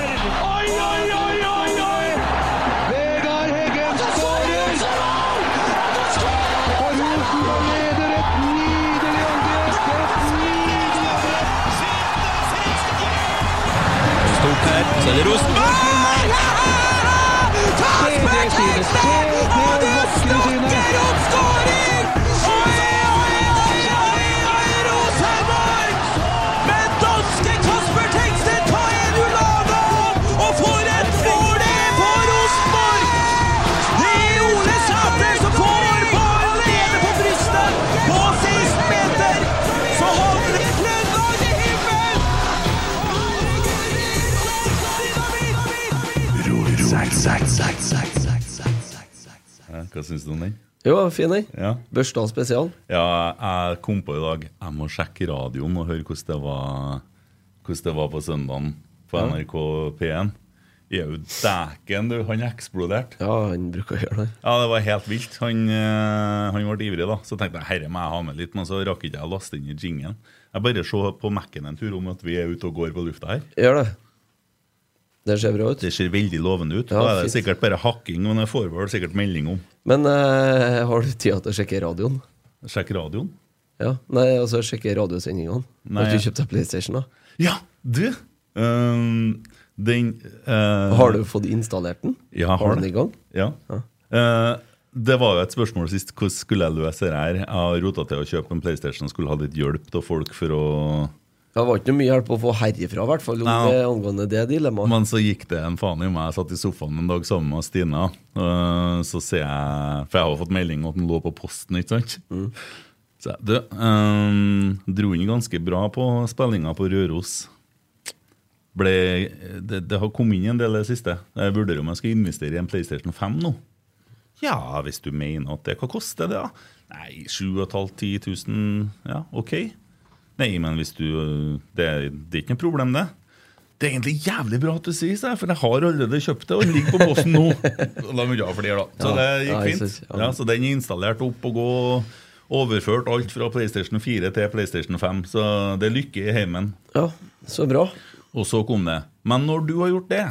Oi, oi, oi, oi, oi! Vegard Heggen skårer! Og Rosenborg leder et nydelig angrep! Et nydelig angrep! Stort her, så er det Rosenborg! Hva syns du om den? Jo, fin den. Ja. Børsta spesial. ja, jeg kom på i dag Jeg må sjekke radioen og høre hvordan det var Hvordan det var på søndagen på NRK P1. Jau dæken, du. Han eksploderte. Ja, han bruker å gjøre det. Ja, det var helt vilt. Han, eh, han ble ivrig, da. Så tenkte jeg herre må jeg ha med litt, men så rakk ikke jeg å laste inn i jingen. Jeg bare så på Mac-en en tur om at vi er ute og går på lufta her. Gjør det. Det ser bra ut. Det ser veldig lovende ut. Ja, da er det fint. sikkert bare hakking, men jeg får vel sikkert melding om. Men eh, har du tid til å sjekke radioen? Sjekke radioen. Ja, Nei, altså sjekke radiosendingene. Har du kjøpt deg PlayStation, da? Ja, du! Um, den uh, Har du fått installert den? Ja, har Har den i gang? Ja. Eh, det var jo et spørsmål sist. Hvordan skulle jeg løse det her? Jeg har rota til å kjøpe en PlayStation og skulle ha litt hjelp av folk for å Det var ikke noe mye hjelp å få herifra, i hvert fall, om det angående det dilemmaet. Men så gikk det en faen i meg. Jeg satt i sofaen en dag sammen med Stina. eh, så ser jeg For jeg har fått melding om at den lå på posten, ikke sant? Mm. Så jeg, du, um, dro inn ganske bra på spillinga på Røros. Ble, det, det har kommet inn en del i det siste. Jeg vurderer om jeg skal investere i en PlayStation 5 nå. Ja, hvis du mener at det Hva koster det, da? Nei, 7500-10 000. Ja, OK. Nei, men hvis du Det, det er ikke noe problem, det. Det er egentlig jævlig bra at du sier det, for jeg har allerede kjøpt det og den ligger på bossen nå. Og da må du ha flere, da. Så Ja, det gikk fint. ja. Ja, så den er installert opp og gå. Overført alt fra PlayStation 4 til PlayStation 5. Så det er lykke i heimen. Ja, så bra. Og så kom det. Men når du har gjort det,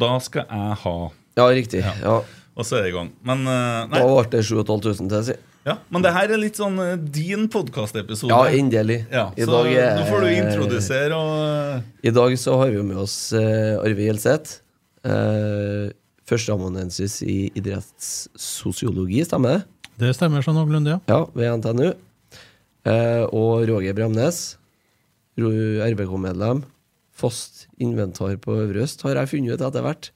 da skal jeg ha Ja, riktig. Ja. Og så er det i gang. Men, eh, nei. Da ble det 7500 til, si. Ja, men det her er litt sånn eh, din podkastepisode. Ja, endelig. Ja, I så dag er- nå får du introdusere og I dag så har vi jo med oss eh, Arve Gjelseth. Eh, Førsteamanuensis i idrettssosiologi, stemmer det? Det stemmer sånn noenlunde, ja. Ja, ved NTNU. Eh, og Roger Bremnes, Ro- RBK-medlem. Fast inventar på Øvre Øst, har jeg funnet ut etter hvert.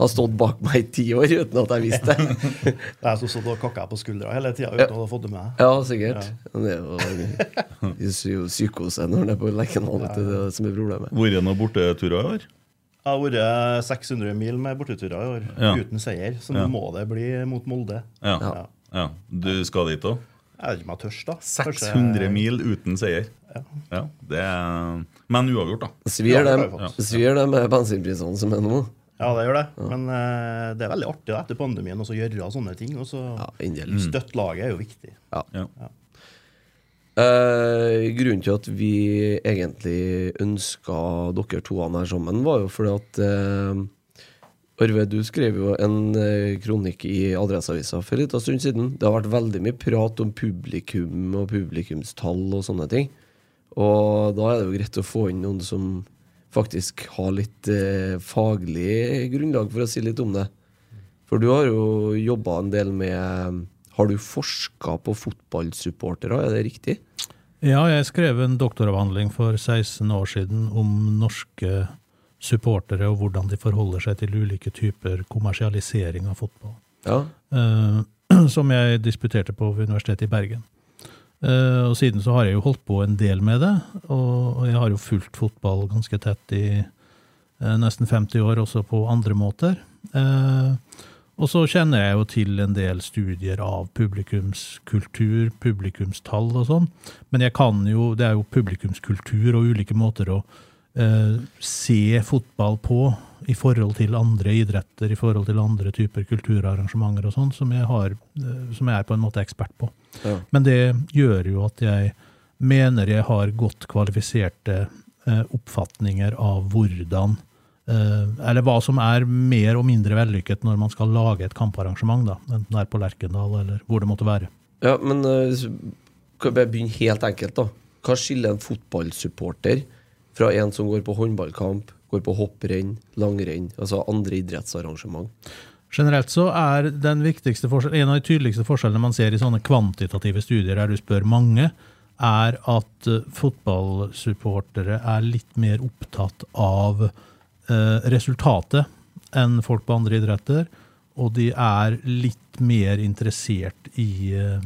Har stått bak meg i ti år uten at jeg visste det. Det er jeg som stod og kakka på skuldra hele tida uten å ha fått det med. Ja, sikkert. Ja. Det er jo psykose når det er på Lerkendal, vet det er det som er problemet. Vært noen borteturer i år? Jeg har vært 600 mil med borteturer i år Ja. uten seier, så nå Ja. må det bli mot Molde. Ja. Ja. ja. Du skal dit òg? Jeg vet ikke om jeg tørs, da. 600 mil uten seier. Ja, det er Men uavgjort, da. Svir det, Ja, jeg det med bensinprisene som er nå? Ja, det gjør det. Men uh, det er veldig artig da, etter pandemien også å gjøre sånne ting. Og så Ja. Støtte laget er jo viktig. Ja. Ja. Eh, grunnen til at vi egentlig ønska dere to her sammen, var jo fordi at uh, Arve, du skrev jo en kronikk i Adresseavisa for en liten stund siden. Det har vært veldig mye prat om publikum og publikumstall og sånne ting. Og da er det jo greit å få inn noen som faktisk ha litt eh, faglig grunnlag for å si litt om det. For du har jo jobba en del med Har du forska på fotballsupportere, er det riktig? Ja, jeg skrev en doktoravhandling for 16 år siden om norske supportere og hvordan de forholder seg til ulike typer kommersialisering av fotball. Ja. eh, som jeg disputerte på ved Universitetet i Bergen. Eh, og siden så har jeg jo holdt på en del med det, og, jeg har jo fulgt fotball ganske tett i eh, nesten 50 år, også på andre måter. Eh, og så kjenner jeg jo til en del studier av publikumskultur, publikumstall og sånn, men jeg kan jo, det er jo publikumskultur og ulike måter å se fotball på i forhold til andre idretter, i forhold til andre typer kulturarrangementer og sånn, som jeg eh, som jeg er på en måte ekspert på. Ja. Men det gjør jo at jeg mener jeg har godt kvalifiserte eh, oppfatninger av hvordan eh, Eller hva som er mer og mindre vellykket når man skal lage et kamparrangement, da, enten det er på Lerkendal eller hvor det måtte være. Ja, men eh, kan vi bare begynne helt enkelt, da. Hva skiller en fotballsupporter fra en som går på håndballkamp, går på hopprenn, langrenn, altså andre idrettsarrangement? Generelt så er den viktigste forskjell, En av de tydeligste forskjellene man ser i sånne kvantitative studier der du spør mange, er at eh, fotballsupportere er litt mer opptatt av eh, resultatet enn folk på andre idretter. Og de er litt mer interessert i, eh,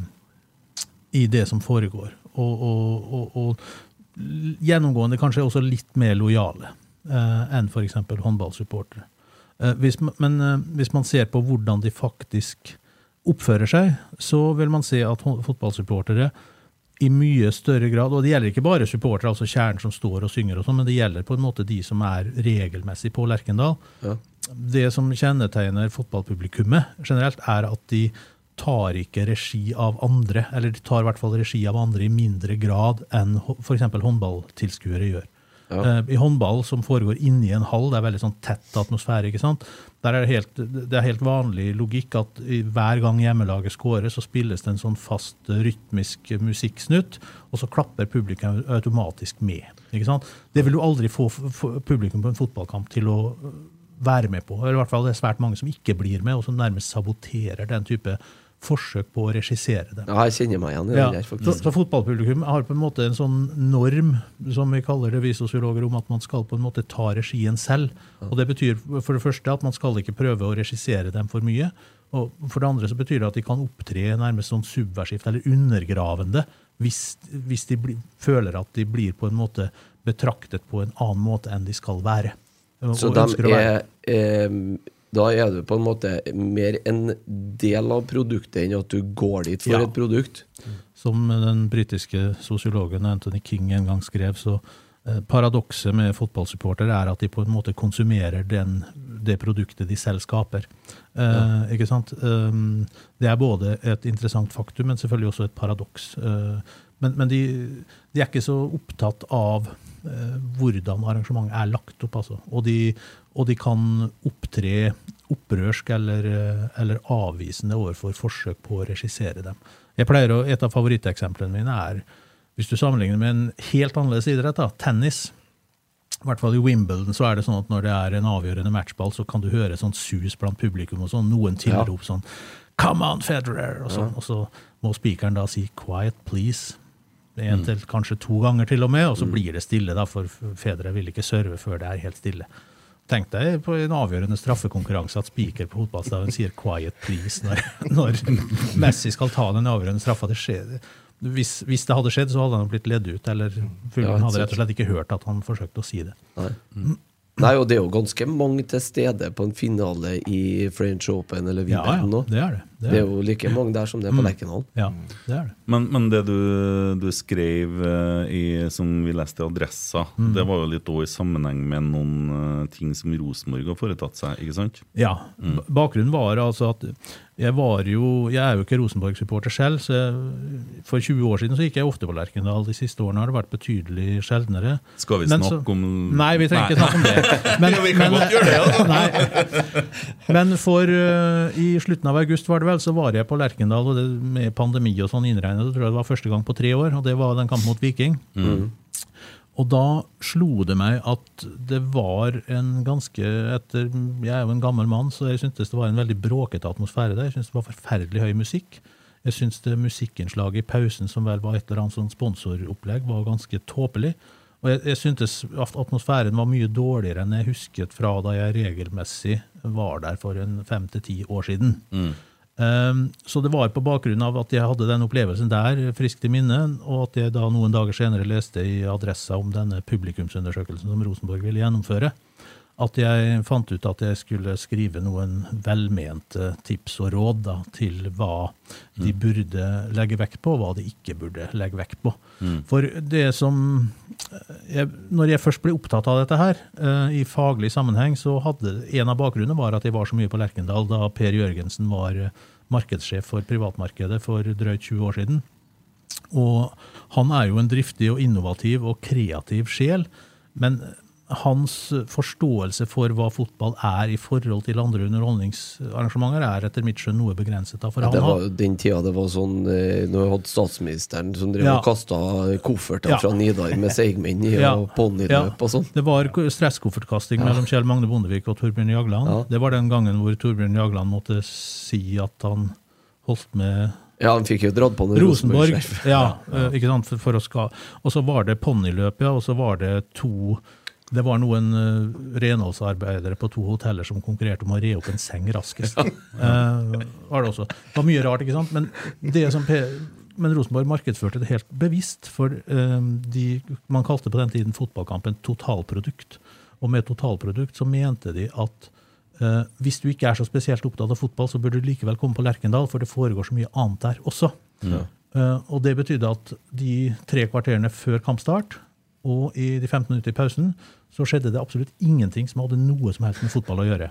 i det som foregår. Og, og, og, og gjennomgående kanskje også litt mer lojale enn f.eks. håndballsupportere. Eh, hvis, men eh, hvis man ser på hvordan de faktisk oppfører seg, så vil man se at fotballsupportere i mye større grad, og det gjelder ikke bare supportere, altså kjernen som står og synger, og sånn, men det gjelder på en måte de som er regelmessig på Lerkendal. Ja. Det som kjennetegner fotballpublikummet generelt, er at de tar ikke regi av andre, eller de tar i hvert fall regi av andre i mindre grad enn f.eks. håndballtilskuere gjør. Ja. Eh, I håndball, som foregår inni en hall, det er veldig sånn tett atmosfære. ikke sant? Der er det, helt, det er helt vanlig logikk at hver gang hjemmelaget scorer, så spilles det en sånn fast rytmisk musikksnutt, og så klapper publikum automatisk med. ikke sant? Det vil du aldri få publikum på en fotballkamp til å øh, være med på. Eller i hvert fall det er svært mange som ikke blir med, og som nærmest saboterer den type forsøk på å regissere det. Ja, jeg kjenner meg igjen i Ja, det der, så, faktisk. så fotballpublikum har på en måte en sånn norm, som vi kaller det vi sosiologer, om at man skal på en måte ta regien selv. Og Det betyr for det første at man skal ikke prøve å regissere dem for mye. Og for det andre så betyr det at de kan opptre nærmest sånn subversivt eller undergravende hvis, hvis de bli, føler at de blir på en måte betraktet på en annen måte enn de skal være. Så de er, er eh, Da er du på en måte mer en del av produktet enn at du går dit for Ja. et produkt. Som den britiske sosiologen Anthony King en gang skrev, så eh, paradokset med fotballsupportere er at de på en måte konsumerer den, det produktet de selv skaper. Eh, Ikke sant? Um, det er både et interessant faktum, men selvfølgelig også et paradoks. Uh, men men de, de er ikke så opptatt av uh, hvordan arrangementet er lagt opp, altså. Og de, og de kan opptre opprørsk eller, eller avvisende overfor forsøk på å regissere dem. Jeg pleier å, Et av favoritteksemplene mine er, hvis du sammenligner med en helt annerledes idrett, da, tennis. I hvert fall i Wimbledon så er det sånn at når det er en avgjørende matchball, så kan du høre sånn sus blant publikum, og sånn, noen tilrop sånn Come on, Federer! Og, sånn, og så må spikeren da si Quiet, please. En til kanskje to ganger til og med, og så blir det stille, da, for Federer vil ikke serve før det er helt stille. Tenk deg på en avgjørende straffekonkurranse at spiker på fotballstaven sier 'quiet, please' når, når Messi skal ta den avgjørende straffa. Det skjer. Hvis, hvis det hadde skjedd, så hadde han blitt ledd ut, eller fuglen hadde rett og slett ikke hørt at han forsøkte å si det. Nei. Nei, og det er jo ganske mange til stede på en finale i French Open eller Ja, ja, nå. det er det. Det Det er er jo like mange der som det er på Lerkendal. Ja, det er det. Men, men det du, du skrev eh, i, som vi leste i Adressa, det var jo litt òg i sammenheng med noen eh, ting som Rosenborg har foretatt seg, ikke sant? Ja. Mm. Bakgrunnen var altså at jeg var jo Jeg er jo ikke Rosenborg-supporter selv, så jeg, for 20 år siden så gikk jeg ofte på Lerkendal. De siste årene har det vært betydelig sjeldnere. Skal vi snakke så- om Nei, vi trenger ikke snakke om det. Men, vi kan godt gjøre det, altså. Nei. Men for uh, i slutten av august var det vel, så var jeg på Lerkendal, og det, med pandemi og sånn innregnet, så tror jeg det var første gang på tre år, og det var den kampen mot Viking. Og da slo det meg at det var en ganske etter, Jeg er jo en gammel mann, så jeg syntes det var en veldig bråkete atmosfære der. Jeg syntes det var forferdelig høy musikk. Jeg syns det musikkinnslaget i pausen, som vel var et eller annet sånn sponsoropplegg, var ganske tåpelig. Og jeg, jeg syntes at atmosfæren var mye dårligere enn jeg husket fra da jeg regelmessig var der for en fem til ti år siden. Um, så det var på bakgrunn av at jeg hadde den opplevelsen der friskt i minne, og at jeg da noen dager senere leste i Adressa om denne publikumsundersøkelsen som Rosenborg ville gjennomføre, at jeg fant ut at jeg skulle skrive noen velmente tips og råd da, til hva de burde legge vekt på, og hva de ikke burde legge vekt på. For det som jeg, Når jeg først ble opptatt av dette her, eh, i faglig sammenheng, så hadde en av bakgrunnene var at jeg var så mye på Lerkendal da Per Jørgensen var eh, markedssjef for privatmarkedet for drøyt 20 år siden. Og han er jo en driftig og innovativ og kreativ sjel, men hans forståelse for hva fotball er i forhold til andre underholdningsarrangementer, er etter mitt skjønn noe begrenset. Da, for Ja, det var jo den tida det var sånn eh, Når vi hadde statsministeren som drev Ja. og kasta kofferter Ja. fra Nidar med seigmenn i Ja. og ponniløp og sånn. Det var stresskoffertkasting mellom Kjell Magne Bondevik og Torbjørn Jagland. Ja. Det var den gangen hvor Torbjørn Jagland måtte si at han holdt med Ja, han fikk jo dratt på noe Rosenborg. Rosenborg ja, Ja, eh, ikke sant, for, for å ska. Og så var det ponniløp, ja, og så var det to det var noen uh, renholdsarbeidere på to hoteller som konkurrerte om å re opp en seng raskest. Uh, var det også. Det var mye rart, ikke sant? Men, det som P men Rosenborg markedsførte det helt bevisst, for uh, de, man kalte på den tiden fotballkampen totalprodukt. Og med totalprodukt så mente de at uh, hvis du ikke er så spesielt opptatt av fotball, så bør du likevel komme på Lerkendal, for det foregår så mye annet der også. Eh, og det betydde at de tre kvarterene før kampstart og i de 15 minutter i pausen, så skjedde det absolutt ingenting som hadde noe som helst med fotball å gjøre.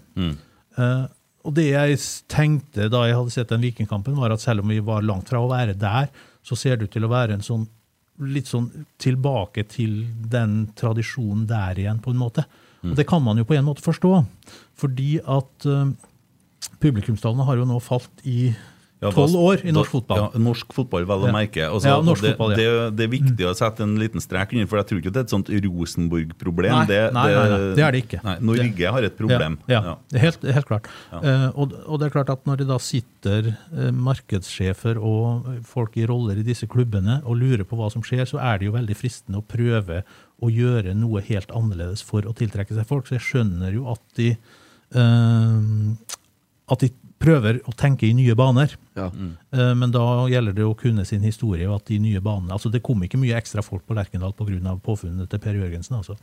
Eh, og det jeg tenkte da jeg hadde sett den Vikingkampen, var at selv om vi var langt fra å være der, så ser det ut til å være en sånn litt sånn tilbake til den tradisjonen der igjen, på en måte. Og det kan man jo på en måte forstå, fordi at uh, publikumstallene har jo nå falt i Ja, tolv år i norsk fotball. Ja, norsk fotball, vel å Ja. merke. Altså, Ja, norsk det, fotball, ja. det, det er viktig å sette en liten strek under, for jeg tror ikke det er et sånt Rosenborg-problem. Nei, det, nei, nei, nei, det er det ikke. Nei, Norge har et problem. Ja, ja. Ja. helt, helt klart. Uh, og, og det er klart at når det da sitter uh, markedssjefer og folk i roller i disse klubbene og lurer på hva som skjer, så er det jo veldig fristende å prøve å gjøre noe helt annerledes for å tiltrekke seg folk. Så jeg skjønner jo at de uh, at de prøver å tenke i nye baner. Ja. Mm. Men da gjelder det å kunne sin historie, og at de nye banene altså Det kom ikke mye ekstra folk på Lerkendal pga. påfunnet til Per Jørgensen. altså.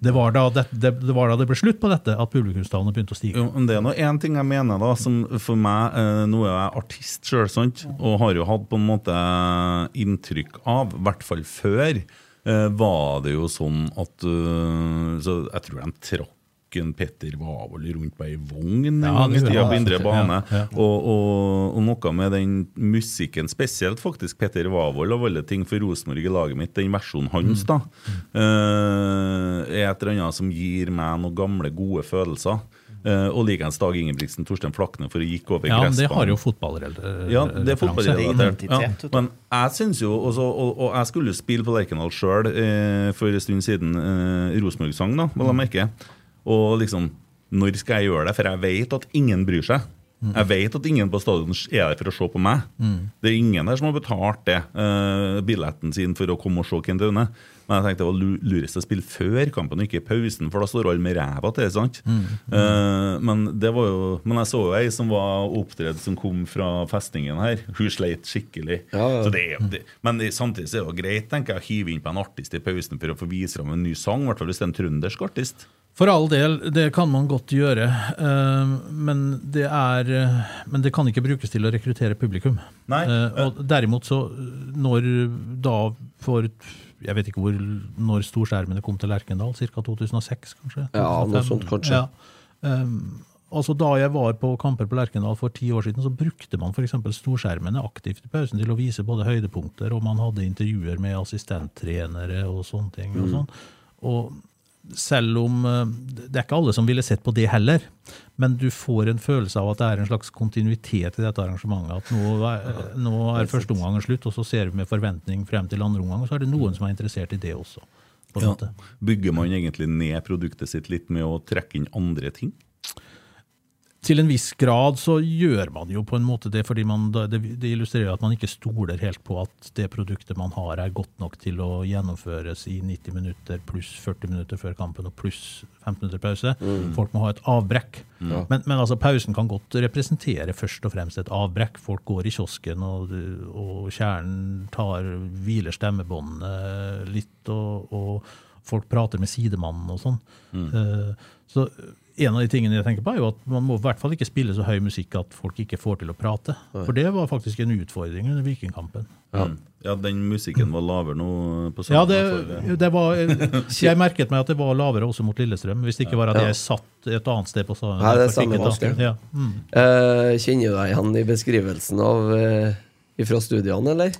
Det var, da det, det, det var da det ble slutt på dette, at publikumstallene begynte å stige. Jo, men det er nå én ting jeg mener, da, som for meg eh, Nå er jeg artist sjøl, sant, og har jo hatt på en måte inntrykk av, i hvert fall før, eh, var det jo sånn at eh, Så jeg tror de trakk en Petter Wavold rundt på ei vogn en gang på indre bane. Ja, ja. Og, og, og noe med den musikken, spesielt faktisk Petter Wavold av alle ting for Rosenborg i laget mitt, den versjonen hans, da, eh, er et eller annet som gir meg noen gamle, gode følelser. Uh, og likeens Dag Ingebrigtsen, Torstein Flakne, for å gikk over Ja, men det har jo fotballrelatert. Ja, det er fotballrelatert. Ja. Men jeg synes jo også, og, og jeg skulle jo spille på Lerkendal sjøl uh, for en stund siden. uh, Rosenborg-sang, da, vil jeg merke. Og liksom Når skal jeg gjøre det? For jeg vet at ingen bryr seg. Jeg vet at ingen på stadion er der for å se på meg. Det er ingen der som har betalt det, uh, billetten sin for å komme og se Kent Aune. Men jeg tenkte det var lu- lurest å spille før kampen og ikke i pausen, for da står alle med ræva til. sant? Uh, men det var jo, men jeg så jo ei som var opptredd som kom fra festningen her. Hun sleit skikkelig. Ja, ja. Så det det, men samtidig så er det jo greit tenker jeg, å hive inn på en artist i pausen for å få vise fram en ny sang, i hvert fall hvis det er en trøndersk artist. For all del, det kan man godt gjøre. eh, Men det, er, eh, men det kan ikke brukes til å rekruttere publikum. Nei, Eh, Og derimot så, når da for Jeg vet ikke hvor, når storskjermene kom til Lerkendal, ca. 2006 kanskje? Ja, noe sånt, kanskje. Ja. Altså Da jeg var på kamper på Lerkendal for ti år siden, så brukte man f.eks. storskjermene aktivt i pausen til å vise både høydepunkter, og man hadde intervjuer med assistenttrenere og sånne ting. Mm. Og sånn. Og selv om eh, Det er ikke alle som ville sett på det heller, men du får en følelse av at det er en slags kontinuitet i dette arrangementet. At nå er, nå er første omgangen slutt, og så ser vi med forventning frem til andre omgang, og så er det noen som er interessert i det også. På Ja. Bygger man egentlig ned produktet sitt litt med å trekke inn andre ting? Til en viss grad så gjør man jo på en måte det, fordi man, det, det illustrerer at man ikke stoler helt på at det produktet man har, er godt nok til å gjennomføres i 90 minutter pluss 40 minutter før kampen og pluss 15 minutter pause. Folk må ha et avbrekk. Ja. Men, men altså, pausen kan godt representere først og fremst et avbrekk. Folk går i kiosken, og, og kjernen tar, hviler stemmebåndene litt, og, og folk prater med sidemannen og sånn. Eh, så en av de tingene jeg tenker på, er jo at man må i hvert fall ikke spille så høy musikk at folk ikke får til å prate. For det var faktisk en utfordring under Vikingkampen. Ja. ja, den musikken var lavere nå på Ja, det, det var, jeg merket meg at det var lavere også mot Lillestrøm, hvis det ikke var at jeg satt et annet sted på stadion. Nei, det er samme vanskelig. Ja. Mm. Uh, kjenner du deg igjen i beskrivelsen av uh, fra studiene, eller?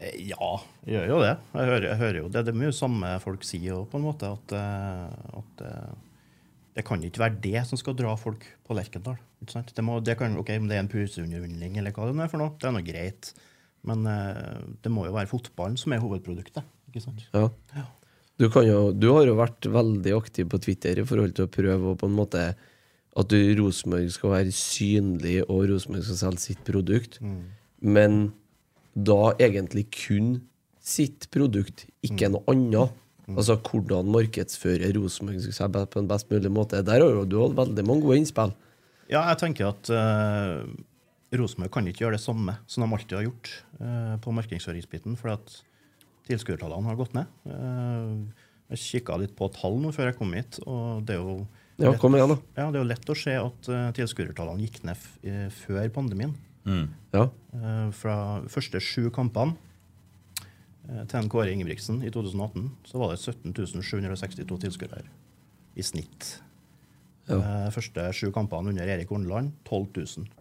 Eh, Ja, jeg gjør jo det. Jeg hører, jeg hører jo det. Det er mye samme folk sier jo, på en måte, at, eh, at eh, det kan ikke være det som skal dra folk på Lerkendal. Det, må, det kan, ok, Om det er en puseunderholdning eller hva det er for noe, det er noe greit. Men eh, det må jo være fotballen som er hovedproduktet. ikke sant? Ja. Du, kan jo, du har jo vært veldig aktiv på Twitter i forhold til å prøve å på en måte at du, Rosenborg skal være synlig, og Rosenborg skal selge sitt produkt. Men da egentlig kun sitt produkt, ikke noe annet. Altså hvordan markedsføre Rosenborg på en best mulig måte. Der har du hatt veldig mange gode innspill. Ja, jeg tenker at uh, Rosenborg kan ikke gjøre det samme som de alltid har gjort uh, på markedsføringsbiten, for at tilskuertallene har gått ned. Uh, jeg kikka litt på tall nå før jeg kom hit, og det er jo Ja, kom igjen, da. ja, det er jo lett å se at uh, tilskuertallene gikk ned f før pandemien. Ja. Uh, fra første sju kampene til en Kåre Ingebrigtsen i 2018 så var det 17 762 tilskuere i snitt. Ja. Eh, første sju kampene under Erik Horneland 12 000.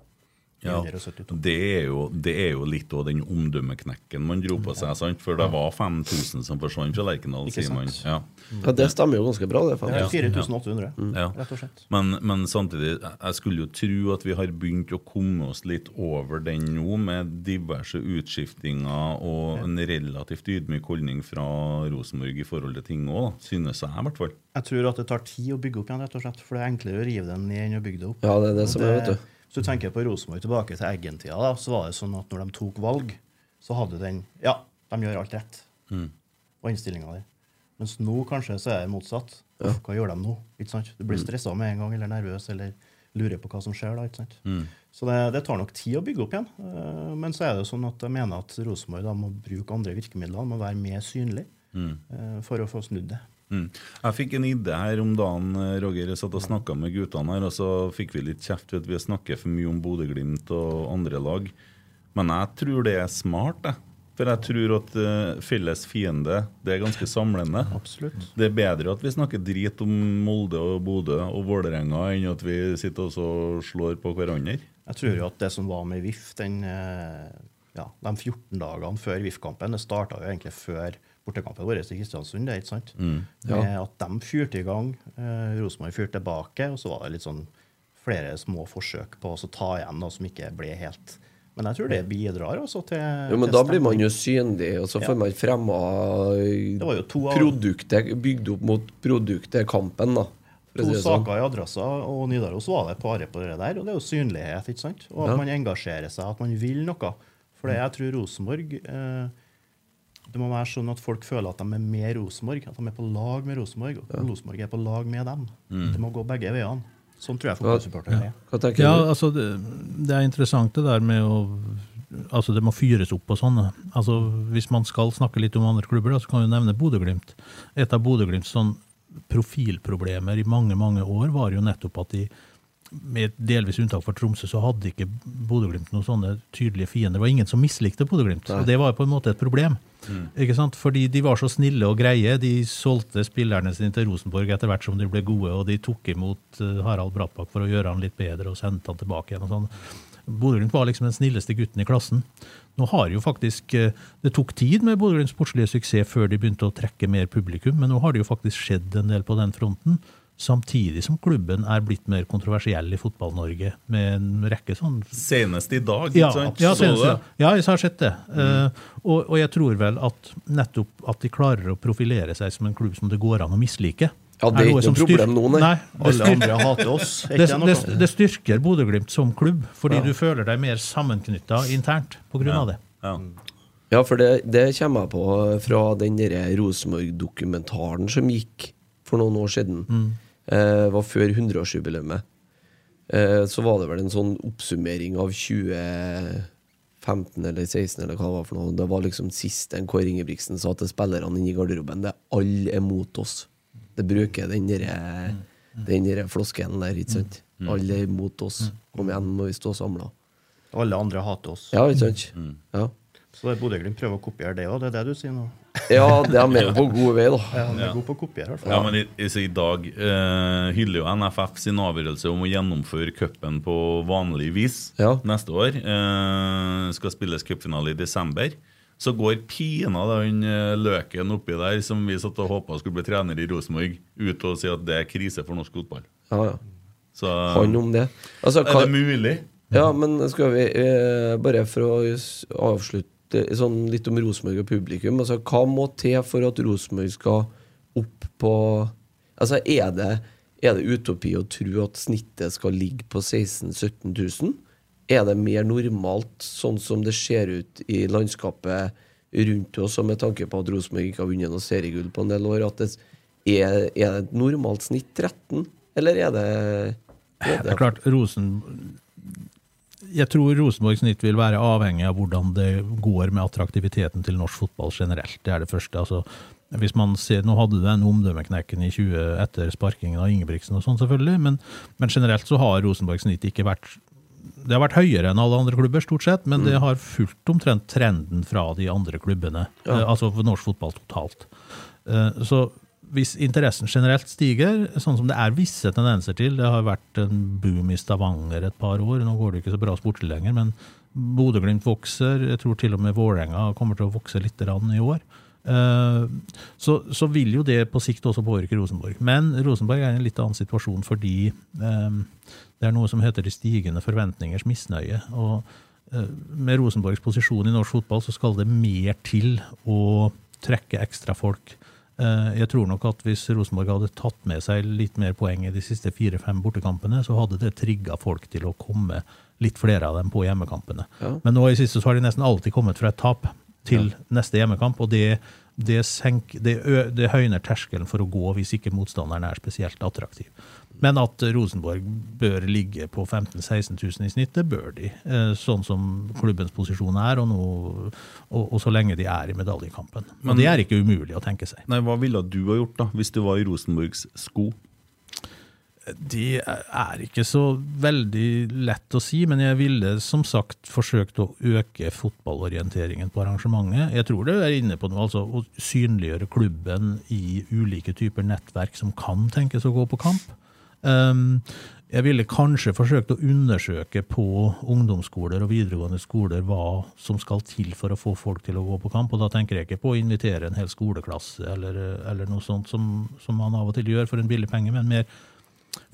Ja, det er, jo, det er jo litt av den omdømmeknekken man dro på seg. sant? For det var 5000 som forsvant fra Lerkendal, sier man. Ja. ja, det stemmer jo ganske bra, det. Det er faktisk. 4800, Ja. rett og slett. Men, men samtidig, jeg skulle jo tro at vi har begynt å komme oss litt over den nå, med diverse utskiftinger og en relativt ydmyk holdning fra Rosenborg i forhold til ting òg, synes jeg i hvert fall. Jeg tror at det tar tid å bygge opp igjen, rett og slett. For det er enklere å rive den ned enn å bygge det opp. Ja, det er det som er, vet du. Du tenker på Rosenborg tilbake til Eggen-tida, da, så var det sånn at når de tok valg, så hadde den Ja, de gjør alt rett. Og innstillinga der. Mens nå kanskje så er det motsatt. Uff, Hva gjør de nå? Ikke sant? Du blir stressa med en gang, eller nervøs, eller lurer på hva som skjer da. ikke sant? Så det, det tar nok tid å bygge opp igjen. Eh, Men så er det jo sånn at jeg mener at Rosenborg da må bruke andre virkemidler, må være mer synlig mm. for å få snudd det. Mm. Jeg fikk en idé her om dagen, eh, Roger. Jeg satt og snakka med guttene her, og så fikk vi litt kjeft ved at vi snakker for mye om Bodø-Glimt og andre lag. Men jeg tror det er smart, jeg. For jeg tror at uh, felles fiende det er ganske samlende. Absolutt. Det er bedre at vi snakker drit om Molde og Bodø og Vålerenga, enn at vi sitter og slår på hverandre. Jeg tror jo at det som var med VIF den, eh, ja, de 14 dagene før VIF-kampen, det starta jo egentlig før bortekampen vår i Kristiansund. det, er ikke sant? Med at de fyrte i gang, eh, Rosenborg fyrte tilbake, og så var det litt sånn flere små forsøk på å ta igjen noe som ikke ble helt Men jeg tror det bidrar også til Jo, men til da blir man jo synlig, og så får man fremma Det var jo to av- produktet, bygd opp mot produktet, kampen, da. To sånn. saker i Adressa og Nidaros var det pare på det der, og det er jo synlighet. ikke sant? Og at Ja. man engasjerer seg, at man vil noe. For jeg tror Rosenborg eh, Det må være sånn at folk føler at de er med Rosenborg, at de er på lag med Rosenborg, og Rosenborg er på lag med dem. Det må gå begge veiene. Sånn tror jeg fotballsupportere er. Hva Ja, altså det, det er interessant det der med å Altså det må fyres opp og sånn. Altså Hvis man skal snakke litt om andre klubber, da, så kan vi nevne Bodø-Glimt. Et av Bodø-Glimts sånn profilproblemer i mange mange år var jo nettopp at de med delvis unntak for Tromsø, så hadde ikke Bodø-Glimt noen sånne tydelige fiender. Det var ingen som mislikte Bodø-Glimt. og Det var på en måte et problem. Ikke sant? Fordi de var så snille og greie. De solgte spillerne sine til Rosenborg etter hvert som de ble gode, og de tok imot eh, Harald Brattbakk for å gjøre han litt bedre og sendte han tilbake igjen. og sånn. Bodø-Glimt var liksom den snilleste gutten i klassen. Nå har jo faktisk, eh, Det tok tid med Bodø-Glimts sportslige suksess før de begynte å trekke mer publikum, men nå har det jo faktisk skjedd en del på den fronten. Samtidig som klubben er blitt mer kontroversiell i Fotball-Norge, med en rekke sånn Senest i dag, ja, ikke sant? ja, senest, det? ja. ja, jeg har sett det. Eh, og, og jeg tror vel at nettopp at de klarer å profilere seg som en klubb som det går an å mislike. Ja, det er ikke noe problem nå, nei. Alle andre hater oss. Er det, det det, styrker Bodø-Glimt som klubb, fordi du føler deg mer sammenknytta internt pga. Ja. av det. Ja. Ja, for det, det kommer jeg på fra den der Rosenborg-dokumentaren som gikk for noen år siden. Eh, var før 100-årsjubileet. Eh, så var det vel en sånn oppsummering av 2015 eller 16 eller hva det var for noe. Det var liksom sist en Kåre Ingebrigtsen sa til spillerne inne i garderoben det er alle er mot oss. Det bruker den derre den der floskelen der, ikke sant? Alle er mot oss. Kom igjen, må vi stå samla. Alle andre hater oss. Ja, ikke sant? Ja. Så Bodø-Glimt prøver å kopiere det òg, det er det du sier nå? Ja, det er med på god vei, da. Ja, er god på å kopiere, i hvert fall. Ja, men i, i, i dag eh, hyller jo NFF sin avgjørelse om å gjennomføre cupen på vanlig vis Ja. neste år. Eh, skal spilles cupfinale i desember. så går pina den eh, løken oppi der som vi satt og håpa skulle bli trener i Rosenborg, ut og sier at det er krise for norsk fotball. Ja, ja. Så Han om det. Altså, er hva, det mulig? ja, men skal vi eh, Bare for å s- avslutte sånn litt om Rosenborg og publikum. Altså, hva må til for at Rosenborg skal opp på Altså, er det, er det utopi å tro at snittet skal ligge på 16 000-17 000? Er det mer normalt, sånn som det ser ut i landskapet rundt oss, med tanke på at Rosenborg ikke har vunnet noe seriegull på en del år, at det er, er det et normalt snitt 13, eller er det, er Det er klart, Rosen... Jeg tror Rosenborgs snitt vil være avhengig av hvordan det går med attraktiviteten til norsk fotball generelt. Det er det første. altså hvis man ser, Nå hadde du den omdømmeknekken i 20 etter sparkingen av Ingebrigtsen, og sånn selvfølgelig, men, men generelt så har Rosenborgs snitt ikke vært Det har vært høyere enn alle andre klubber, stort sett, men det har fulgt omtrent trenden fra de andre klubbene. eh, altså for norsk fotball totalt. Eh, Så hvis interessen generelt stiger, sånn som det er visse tendenser til Det har vært en boom i Stavanger et par år. Nå går det ikke så bra sportslig lenger, men Bodø-Glimt vokser. Jeg tror til og med Vålerenga kommer til å vokse litt i år. Eh, Så, så vil jo det på sikt også påvirke Rosenborg. Men Rosenborg er i en litt annen situasjon fordi eh, det er noe som heter de stigende forventningers misnøye. og eh, med Rosenborgs posisjon i norsk fotball så skal det mer til å trekke ekstra folk. Eh, Jeg tror nok at hvis Rosenborg hadde tatt med seg litt mer poeng i de siste fire-fem bortekampene, så hadde det trigga folk til å komme litt flere av dem på hjemmekampene. Ja. Men nå i siste så har de nesten alltid kommet fra et tap til neste hjemmekamp, og det, det, senk, det, ø, det høyner terskelen for å gå hvis ikke motstanderen er spesielt attraktiv. Men at Rosenborg bør ligge på 15 000-16 000 i snitt, det bør de. eh, Sånn som klubbens posisjon er, og, nå, og, og så lenge de er i medaljekampen. Men- Og det er ikke umulig å tenke seg. Nei, Hva ville du ha gjort da, hvis du var i Rosenborgs sko? Det er ikke så veldig lett å si, men jeg ville som sagt forsøkt å øke fotballorienteringen på arrangementet. Jeg tror det er inne på noe, altså å synliggjøre klubben i ulike typer nettverk som kan tenkes å gå på kamp. Um, jeg ville kanskje forsøkt å undersøke på ungdomsskoler og videregående skoler hva som skal til for å få folk til å gå på kamp, og da tenker jeg ikke på å invitere en hel skoleklasse eller, eller noe sånt som, som man av og til gjør for en billig penge, men mer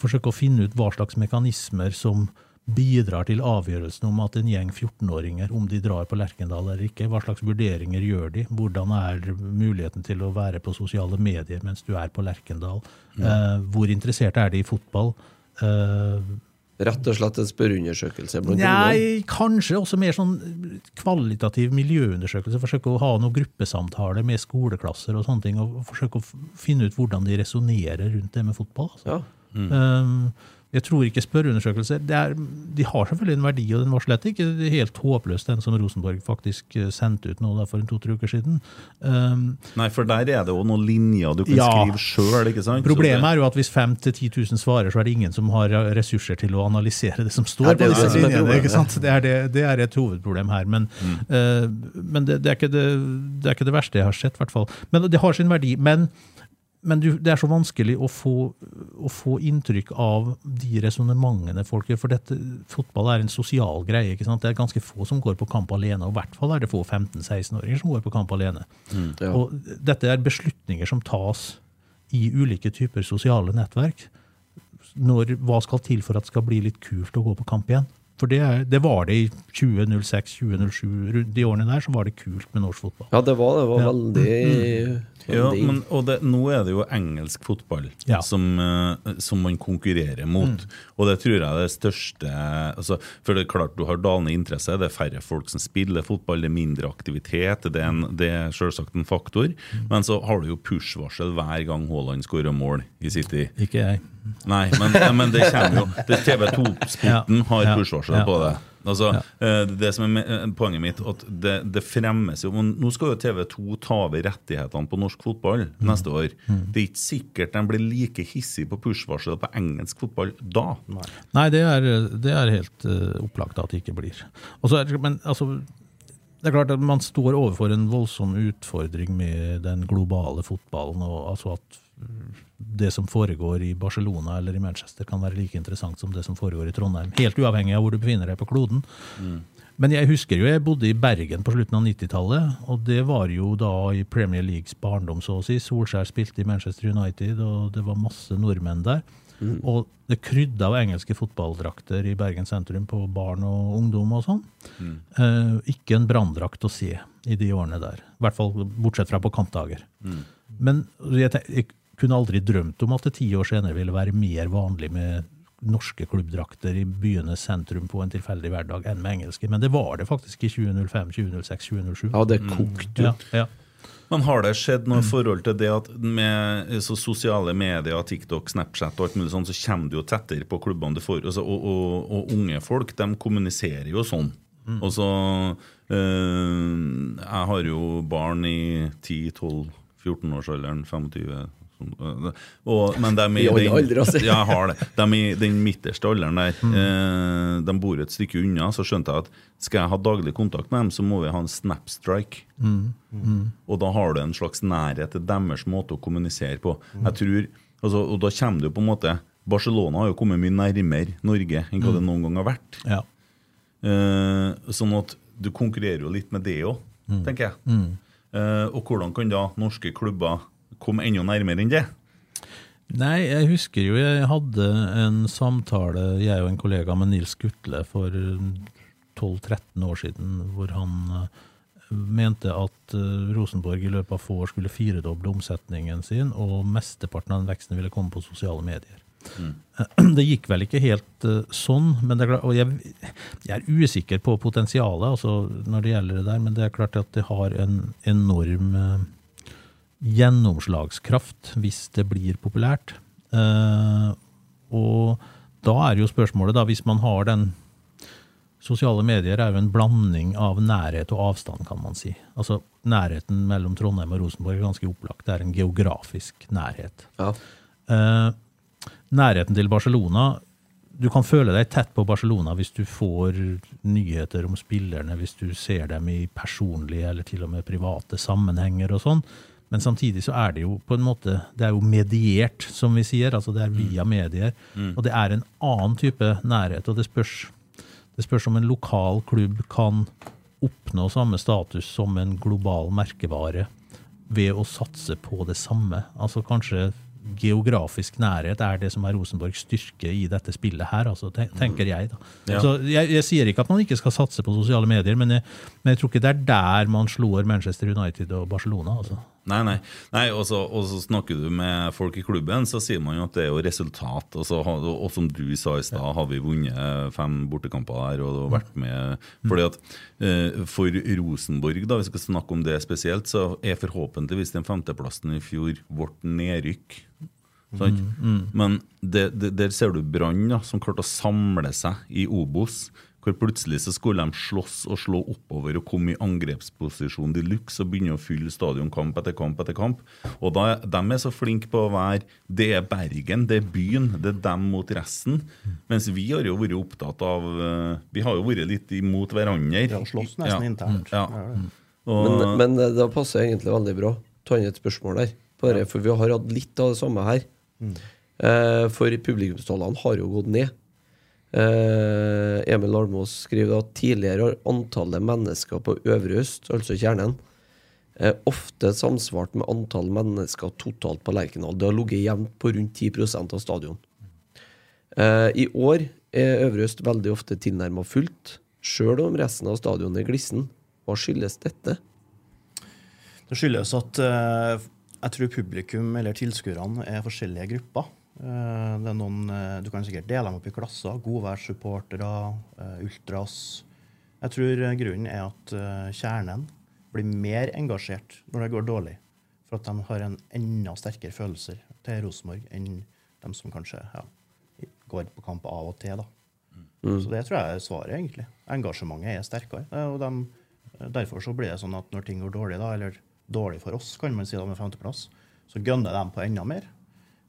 forsøke å finne ut hva slags mekanismer som bidrar til avgjørelsen om at en gjeng 14-åringer, om de drar på Lerkendal eller ikke, hva slags vurderinger gjør de? Hvordan er muligheten til å være på sosiale medier mens du er på Lerkendal? Eh, hvor interessert er de i fotball? Eh, Rett og slett en spørreundersøkelse? Nei, kanskje også mer sånn kvalitativ miljøundersøkelse. Forsøke å ha noen gruppesamtaler med skoleklasser og sånne ting, og forsøke å finne ut hvordan de resonnerer rundt det med fotball. Altså. Ja. Um, jeg tror ikke spørreundersøkelser er, De har selvfølgelig en verdi, og den var slett ikke helt håpløs, den som Rosenborg faktisk eh, sendte ut nå da for en to-tre uker siden. Um, Nei, for der er det jo noen linjer du kan Ja. skrive sjøl, ikke sant? Problemet er jo at hvis 5 000-10 000 svarer, så er det ingen som har ressurser til å analysere det som står Ja, det på disse linjene. ikke sant? Det er, det, det er et hovedproblem her. Men, eh, men det, det, er ikke det, det er ikke det verste jeg har sett, i hvert fall. Men det har sin verdi. Men, men du, det er så vanskelig å få, å få inntrykk av de resonnementene folk gjør. For dette, fotball er en sosial greie. ikke sant? Det er ganske få som går på kamp alene. Og i hvert fall er det få 15-16-åringer som går på kamp alene. Ja. Og dette er beslutninger som tas i ulike typer sosiale nettverk. Når, hva skal til for at det skal bli litt kult å gå på kamp igjen? For det, det var det i 2006, 2007, de årene der, så var det kult med norsk fotball. Ja, det var, det var Ja. veldig, Ja, men, og det, nå er det jo engelsk fotball Ja. som, eh, som man konkurrerer mot. Og det tror jeg er det største altså, For det er klart du har dalende interesse, det er færre folk som spiller fotball, det er mindre aktivitet. Det er, en, det er selvsagt en faktor. Men så har du jo push-varsel hver gang Haaland skårer mål i City. Ikke jeg. Nei, men, men det kommer jo det TV 2-sporten Ja, har ja, push-varsel ja. på det. Altså, Ja. eh, det som er eh, poenget mitt, at det, det fremmes jo Nå skal jo TV 2 ta over rettighetene på norsk fotball Mm. neste år. Det er ikke sikkert de blir like hissige på push-varsel på engelsk fotball da. Nei, det er, det er helt eh, opplagt at det ikke blir. Er, men altså, det er klart at man står overfor en voldsom utfordring med den globale fotballen. og altså at mm, det som foregår i Barcelona eller i Manchester kan være like interessant som det som foregår i Trondheim. Helt uavhengig av hvor du befinner deg på kloden. Men jeg husker jo jeg bodde i Bergen på slutten av 90-tallet, og det var jo da i Premier Leagues barndom, så å si. Solskjær spilte i Manchester United, og det var masse nordmenn der. Og det krydde av engelske fotballdrakter i Bergen sentrum på barn og ungdom og sånn. Eh, ikke en branndrakt å se i de årene der. I hvert fall bortsett fra på kampdager. Men jeg, tenker, jeg kunne aldri drømt om at det ti år senere ville være mer vanlig med norske klubbdrakter i byenes sentrum på en tilfeldig hverdag enn med engelske. Men det var det faktisk i 2005, 2006, 2007. Ja, det kokte jo. Ja, ja. Men har det skjedd noe i forhold til det at med så sosiale medier, TikTok, Snapchat og alt mulig sånn, så kommer du jo tettere på klubbene du får, altså, og, og, og unge folk de kommuniserer jo sånn. Og så øh, Jeg har jo barn i 10-12-14-årsalderen, 25 sånn, øh, og, Men de I den, altså. ja, jeg har det. De i den midterste alderen der. Eh, de bor et stykke unna. Så skjønte jeg at skal jeg ha daglig kontakt med dem, så må vi ha en snapstrike. Og da har du en slags nærhet til deres måte å kommunisere på. Jeg tror, altså, Og da kommer du på en måte Barcelona har jo kommet mye nærmere Norge enn hva det noen gang har vært. ja. Eh, sånn at du konkurrerer jo litt med det òg, tenker jeg. Eh, og hvordan kan da norske klubber komme enda nærmere enn det? Nei, jeg husker jo jeg hadde en samtale, jeg og en kollega med Nils Gutle, for 12-13 år siden, hvor han eh, mente at eh, Rosenborg i løpet av få år skulle firedoble omsetningen sin, og mesteparten av den veksten ville komme på sosiale medier. Det gikk vel ikke helt eh, sånn, men det er klart, og jeg, jeg er usikker på potensialet altså, når det gjelder det der, men det er klart at det har en enorm gjennomslagskraft hvis det blir populært. Eh, og da er jo spørsmålet, da, hvis man har den Sosiale medier er jo en blanding av nærhet og avstand, kan man si. Altså Nærheten mellom Trondheim og Rosenborg er ganske opplagt. Det er en geografisk nærhet. Ja. Eh, nærheten til Barcelona Du kan føle deg tett på Barcelona hvis du får nyheter om spillerne, hvis du ser dem i personlige eller til og med private sammenhenger og sånn. Men samtidig så er det jo på en måte Det er jo mediert, som vi sier. altså Det er via medier. Og det er en annen type nærhet. Og det spørs, det spørs om en lokal klubb kan oppnå samme status som en global merkevare ved å satse på det samme. Altså kanskje geografisk nærhet er det som er Rosenborgs styrke i dette spillet her, altså, tenker jeg. da. Ja. Så jeg, jeg sier ikke at man ikke skal satse på sosiale medier, men jeg, men jeg tror ikke det er der man slår Manchester United og Barcelona. altså. Nei, nei. nei og, så, og så snakker du med folk i klubben, så sier man jo at det er jo resultat. Og, så, og som du sa i stad, har vi vunnet fem bortekamper her og vært med fordi at eh, For Rosenborg, da, vi skal snakke om det spesielt, så er forhåpentligvis den femteplassen i fjor vårt nedrykk. Sant? Men det, det, der ser du Brann, som klarte å samle seg i Obos. Hvor plutselig så skulle de slåss og slå oppover og komme i angrepsposisjon de luxe og begynne å fylle stadion kamp etter kamp etter kamp. Og da, De er så flinke på å være Det er Bergen, det er byen, det er dem mot resten. Mens vi har jo vært opptatt av eh, Vi har jo vært litt imot hverandre. Ja, slåss nesten Ja. internt. Ja. Og, Men, men det det passer egentlig veldig bra. Ta inn et spørsmål der. Bare, For vi har hatt litt av det samme her. Eh, for publikumstallene har jo gått ned. Eh, Emil Almås skriver at tidligere har antallet mennesker på Øvre Øst, altså kjernen, eh, ofte samsvart med antall mennesker totalt på Lerkendal. Det har ligget jevnt på rundt 10% av stadion. Eh, I år er Øvre Øst veldig ofte tilnærma fullt, sjøl om resten av stadionet er glissen. Hva skyldes dette? Det skyldes at jeg tror publikum eller tilskuerne er forskjellige grupper. Eh, det er noen, eh, Du kan sikkert dele dem opp i klasser. Godværssupportere, uh, ultras. Jeg tror eh, grunnen er at eh, kjernen blir mer engasjert når det går dårlig. For at de har en enda sterkere følelser til Rosenborg enn de som kanskje ja, går på kamp av og til. da. Så det tror jeg er svaret, egentlig. Engasjementet er sterkere. eh, Og de, derfor så blir det sånn at når ting går dårlig, da, eller dårlig for oss, kan man si da med femteplass, så gønner de på enda mer.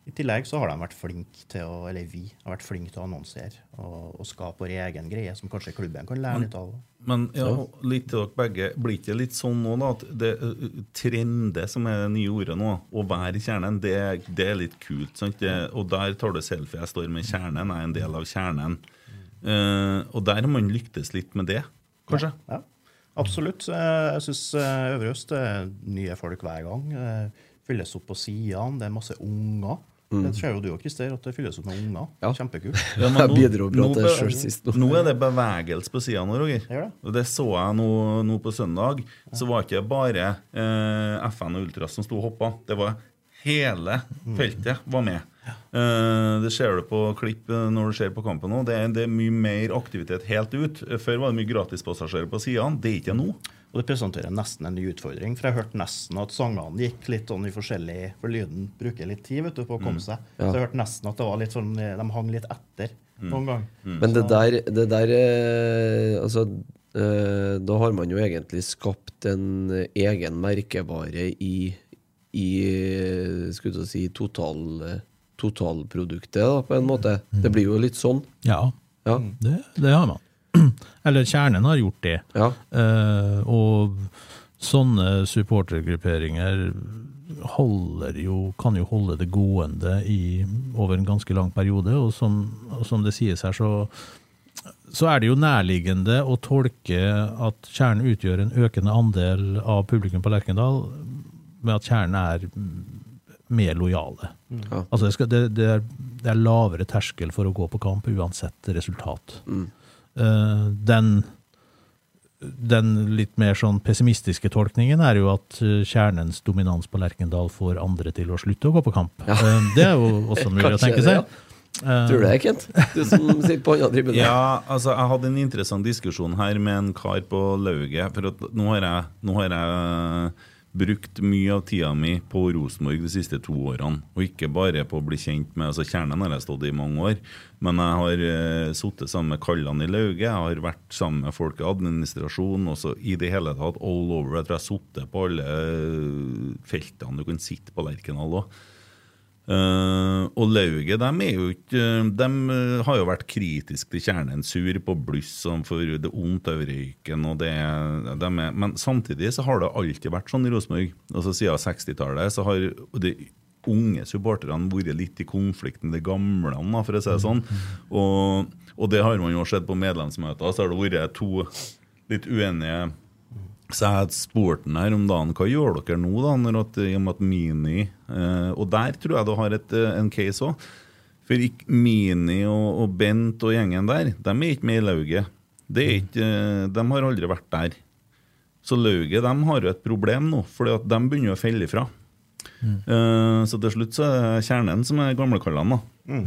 I tillegg så har de vært flinke til å, eller vi har vært flinke til å annonsere og, og skape vår egen greie, som kanskje klubben kan lære litt av. Men ja, litt til dere begge. Blir ikke litt sånn nå da, at det trende, som er det nye ordet nå, å være i kjernen, det, det er litt kult. Sant? Det, og der tar du selfie. Jeg står med kjernen, jeg er en del av kjernen. Uh, og der har man lyktes litt med det. kanskje? Ja, absolutt. Eh, Jeg syns Øvre Øst er nye folk hver gang. Eh, Fylles opp på sidene. Det er masse unger. Det ser jo du òg, Christer, at det fylles opp med unger. Ja. Kjempekult. Ja, men Jeg nå- bidro bra nå til selv sist nå. Nå er det bevegelse på sida nå, Roger. Det? Og det så jeg nå, nå på søndag. Så var ikke bare eh, FN og Ultras som sto og hoppa. Det var hele feltet var med. Uh, det ser du på klipp eh, når du ser på kampen nå. Det er, det er mye mer aktivitet helt ut. Før var det mye gratispassasjerer på sidene. Det er ikke det nå. Og det presenterer nesten en ny utfordring. For jeg hørte nesten at sangene gikk litt sånn i forskjellig For lyden bruker litt tid vet du, på å komme seg. Ja. Så jeg hørte nesten at det var litt sånn de hang litt etter noen gang. Men det der, det der eh, Altså, eh, da har man jo egentlig skapt en egen merkevare i, i eh, Skulle jeg si total, eh, totalproduktet, da, på en måte. Det blir jo litt sånn. Ja, Ja. det, det har man. Eller kjernen har gjort det. ja. Eh, og sånne supportergrupperinger holder jo, kan jo holde det gående i, over en ganske lang periode. Og som, og som det sies her, så, så er det jo nærliggende å tolke at kjernen utgjør en økende andel av publikum på Lerkendal, med at kjernen er mer lojale. Ja. Altså det, skal, det, det, er, det er lavere terskel for å gå på kamp uansett resultat. Eh, den, den litt mer sånn pessimistiske tolkningen er jo at eh, kjernens dominans på Lerkendal får andre til å slutte å gå på kamp. Eh, det er jo også mulig å tenke tenke det, seg. ja. Tror du det, Kent? Du som sitter på andre tribunen. Ja, altså Jeg hadde en interessant diskusjon her med en kar på lauget. For at nå har jeg, nå har jeg brukt mye av tida mi på Rosenborg de siste to årene. Og ikke bare på å bli kjent med altså Kjernen har jeg stått i mange år. Men jeg har uh, sittet sammen med Kallan i lauget, jeg har vært sammen med folk i administrasjonen. Også I det hele tatt all over. Jeg tror jeg har sittet på alle eh, feltene du kan sitte på Lerkendal òg. Eh, og Lauget de ikke De eh, har jo vært kritiske til kjernen. Sur på bluss for det vondt av røyken. Og det, de er, men samtidig så har det alltid vært sånn i Rosenborg. Altså Siden 60-tallet så har de unge supporterne vært litt i konflikt med de gamle, for å si det sånn. Og, og det har man jo sett på medlemsmøter. Så har det vært to litt uenige så jeg spurte han her om dagen hva gjør dere nå, da, når at, i og med at Mini eh, Og der tror jeg du har et, eh, en case òg. For ikke Mini og, og Bent og gjengen der, de er ikke med i lauget. Det er ikke, eh, de har aldri vært der. Så lauget de har jo et problem nå, for de begynner å felle ifra. Eh, så til slutt så er det kjernen som er gamlekallene. da.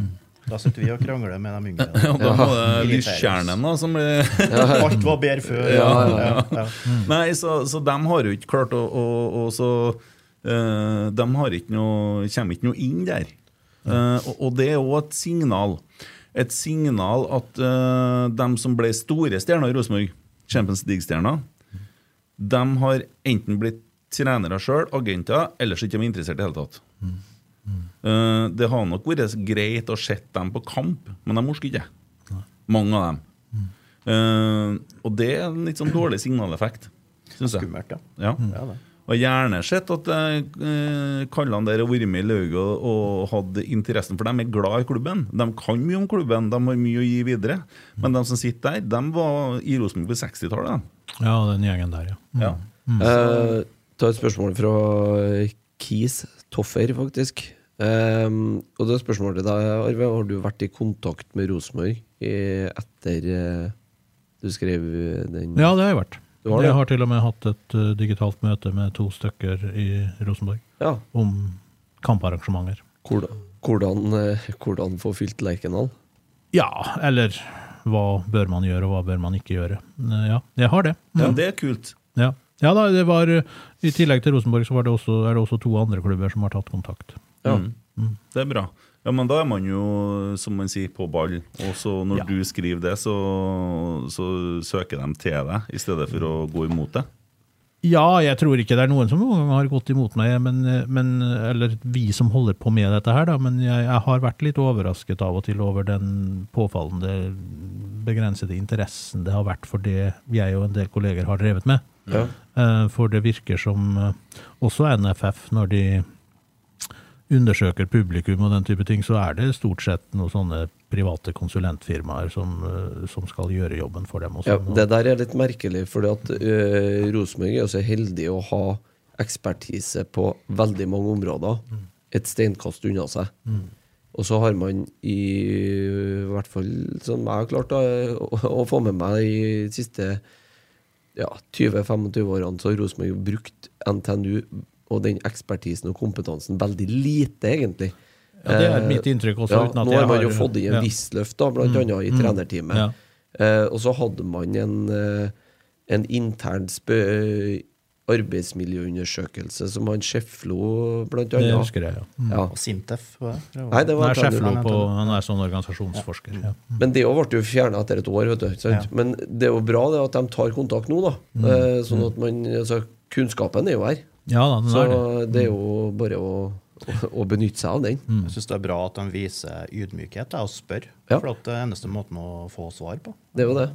Da sitter vi og krangler med de yngre. Ja, da må det lyskjernen da, som blir Alt var bedre før. Ja, ja, ja. Nei, så, så de har jo ikke klart å, å, å så, uh, De har ikke noe, kommer ikke noe inn der. Uh, og, og det er òg et signal. Et signal at uh, de som ble store stjerner i Rosenborg, Champions League-stjerner, de har enten blitt trenere sjøl, agenter, eller så ikke de er interessert i det hele tatt. Eh, det har nok vært greit å sette dem på kamp, men de orker ikke. Mange av dem. Eh, og det er en litt sånn dårlig signaleffekt, syns jeg. Skummelt, ja. Ja. ja. Og gjerne sett at uh, kallene der har vært med i lauget og, og hatt interessen, for de er glad i klubben. De kan mye om klubben, de har mye å gi videre. Men de som sitter der, de var i Rosenborg på 60-tallet. Ja, den gjengen der, ja. Ja. Eh, ta et spørsmål fra Kis Toffer, faktisk. Um, og det er spørsmålet deg, Arve. Har du vært i kontakt med Rosenborg etter uh, du skrev den Ja, det har jeg vært. Har det? Jeg har til og med hatt et uh, digitalt møte med to stykker i Rosenborg Ja. om kamparrangementer. Hvordan, hvordan, uh, hvordan få fylt Lerkendal? Ja, eller hva bør man gjøre, og hva bør man ikke gjøre. Uh, Ja, jeg har det. Mm. Ja, det er kult. Ja. ja da, det var eh, I tillegg til Rosenborg så var det også, er det også to andre klubber som har tatt kontakt. Ja. Mm. Det er bra. Ja, Men da er man jo, som man sier, på ball. Og så når Ja. du skriver det, så, så søker de til deg, i stedet for å gå imot det. Ja, jeg tror ikke det er noen som noen gang har gått imot meg, men, men, eller vi som holder på med dette her, da, men jeg, jeg har vært litt overrasket av og til over den påfallende begrensede interessen det har vært for det jeg og en del kolleger har drevet med. Ja. Eh, For det virker som eh, også NFF, når de undersøker publikum og den type ting, så er det stort sett noen sånne private konsulentfirmaer som, eh, som skal gjøre jobben for dem. Og Ja, sånn. det der er litt merkelig, at uh, Rosenborg er jo så heldig å ha ekspertise på veldig mange områder. Et steinkast unna seg. Og så har man i, hvert fall som jeg har klart å, å få med meg i de siste ja, 20-25 årene, så har Rosenborg brukt NTNU og den ekspertisen og kompetansen veldig lite, egentlig. Ja, det er Eh, mitt inntrykk også. Ja, uten at nå har man har- jo fått inn en ja. løft da, blant annet i trenerteamet. Ja. Eh, og så hadde man en, eh, en intern spø arbeidsmiljøundersøkelse som han Schäflo blant Det husker jeg, ja. Mm. Ja. Og Sintef. Det Nei, det var Nei. Schäflo på, han er sånn organisasjonsforsker. Ja. Men det òg ble jo fjerna etter et år. Vet du, sant? Ja. Men det er jo bra det at de tar kontakt nå, da. Eh, sånn at man altså, Kunnskapen er jo her. Ja da, Så er det. det er jo bare å, å, å benytte seg av den. Jeg syns det er bra at de viser ydmykhet og spør. Ja. For at det er eneste måten å få svar på. Det er jo det.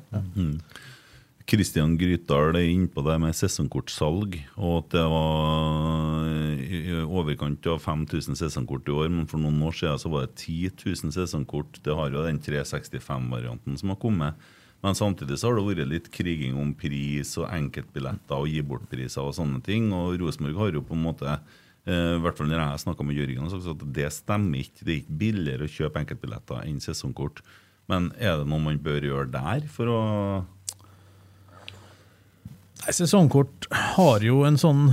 Kristian Grytdal er inne på det med sesongkortsalg, og at det var i overkant av 5000 sesongkort i år. Men for noen år siden så var det 10 000 sesongkort. Det har jo den 365-varianten som har kommet. Men samtidig så har det vært litt kriging om pris og enkeltbilletter og gi bort-priser og sånne ting. Og Rosenborg har jo på en måte eh, i hvert fall når jeg snakka med Jørgen, så at det stemmer ikke. Det er ikke billigere å kjøpe enkeltbilletter enn sesongkort. Men er det noe man bør gjøre der for å Nei, Sesongkort har jo en sånn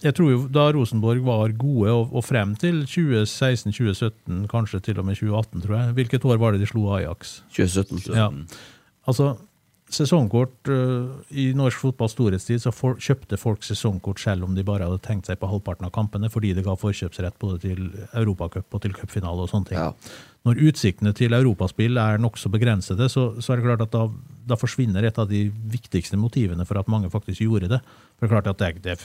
Jeg tror jo da Rosenborg var gode, og, og frem til 2016-2017, kanskje til og med 2018, tror jeg Hvilket år var det de slo Ajax? 2017. Ja. Altså, sesongkort øh, I norsk fotballs storhetstid så for, kjøpte folk sesongkort selv om de bare hadde tenkt seg på halvparten av kampene, fordi det ga forkjøpsrett både til Europacup og til cupfinale og sånne ting. Ja. Når utsiktene til europaspill er nokså begrensede, så, så er det klart at da, da forsvinner et av de viktigste motivene for at mange faktisk gjorde det. For det er klart at det, det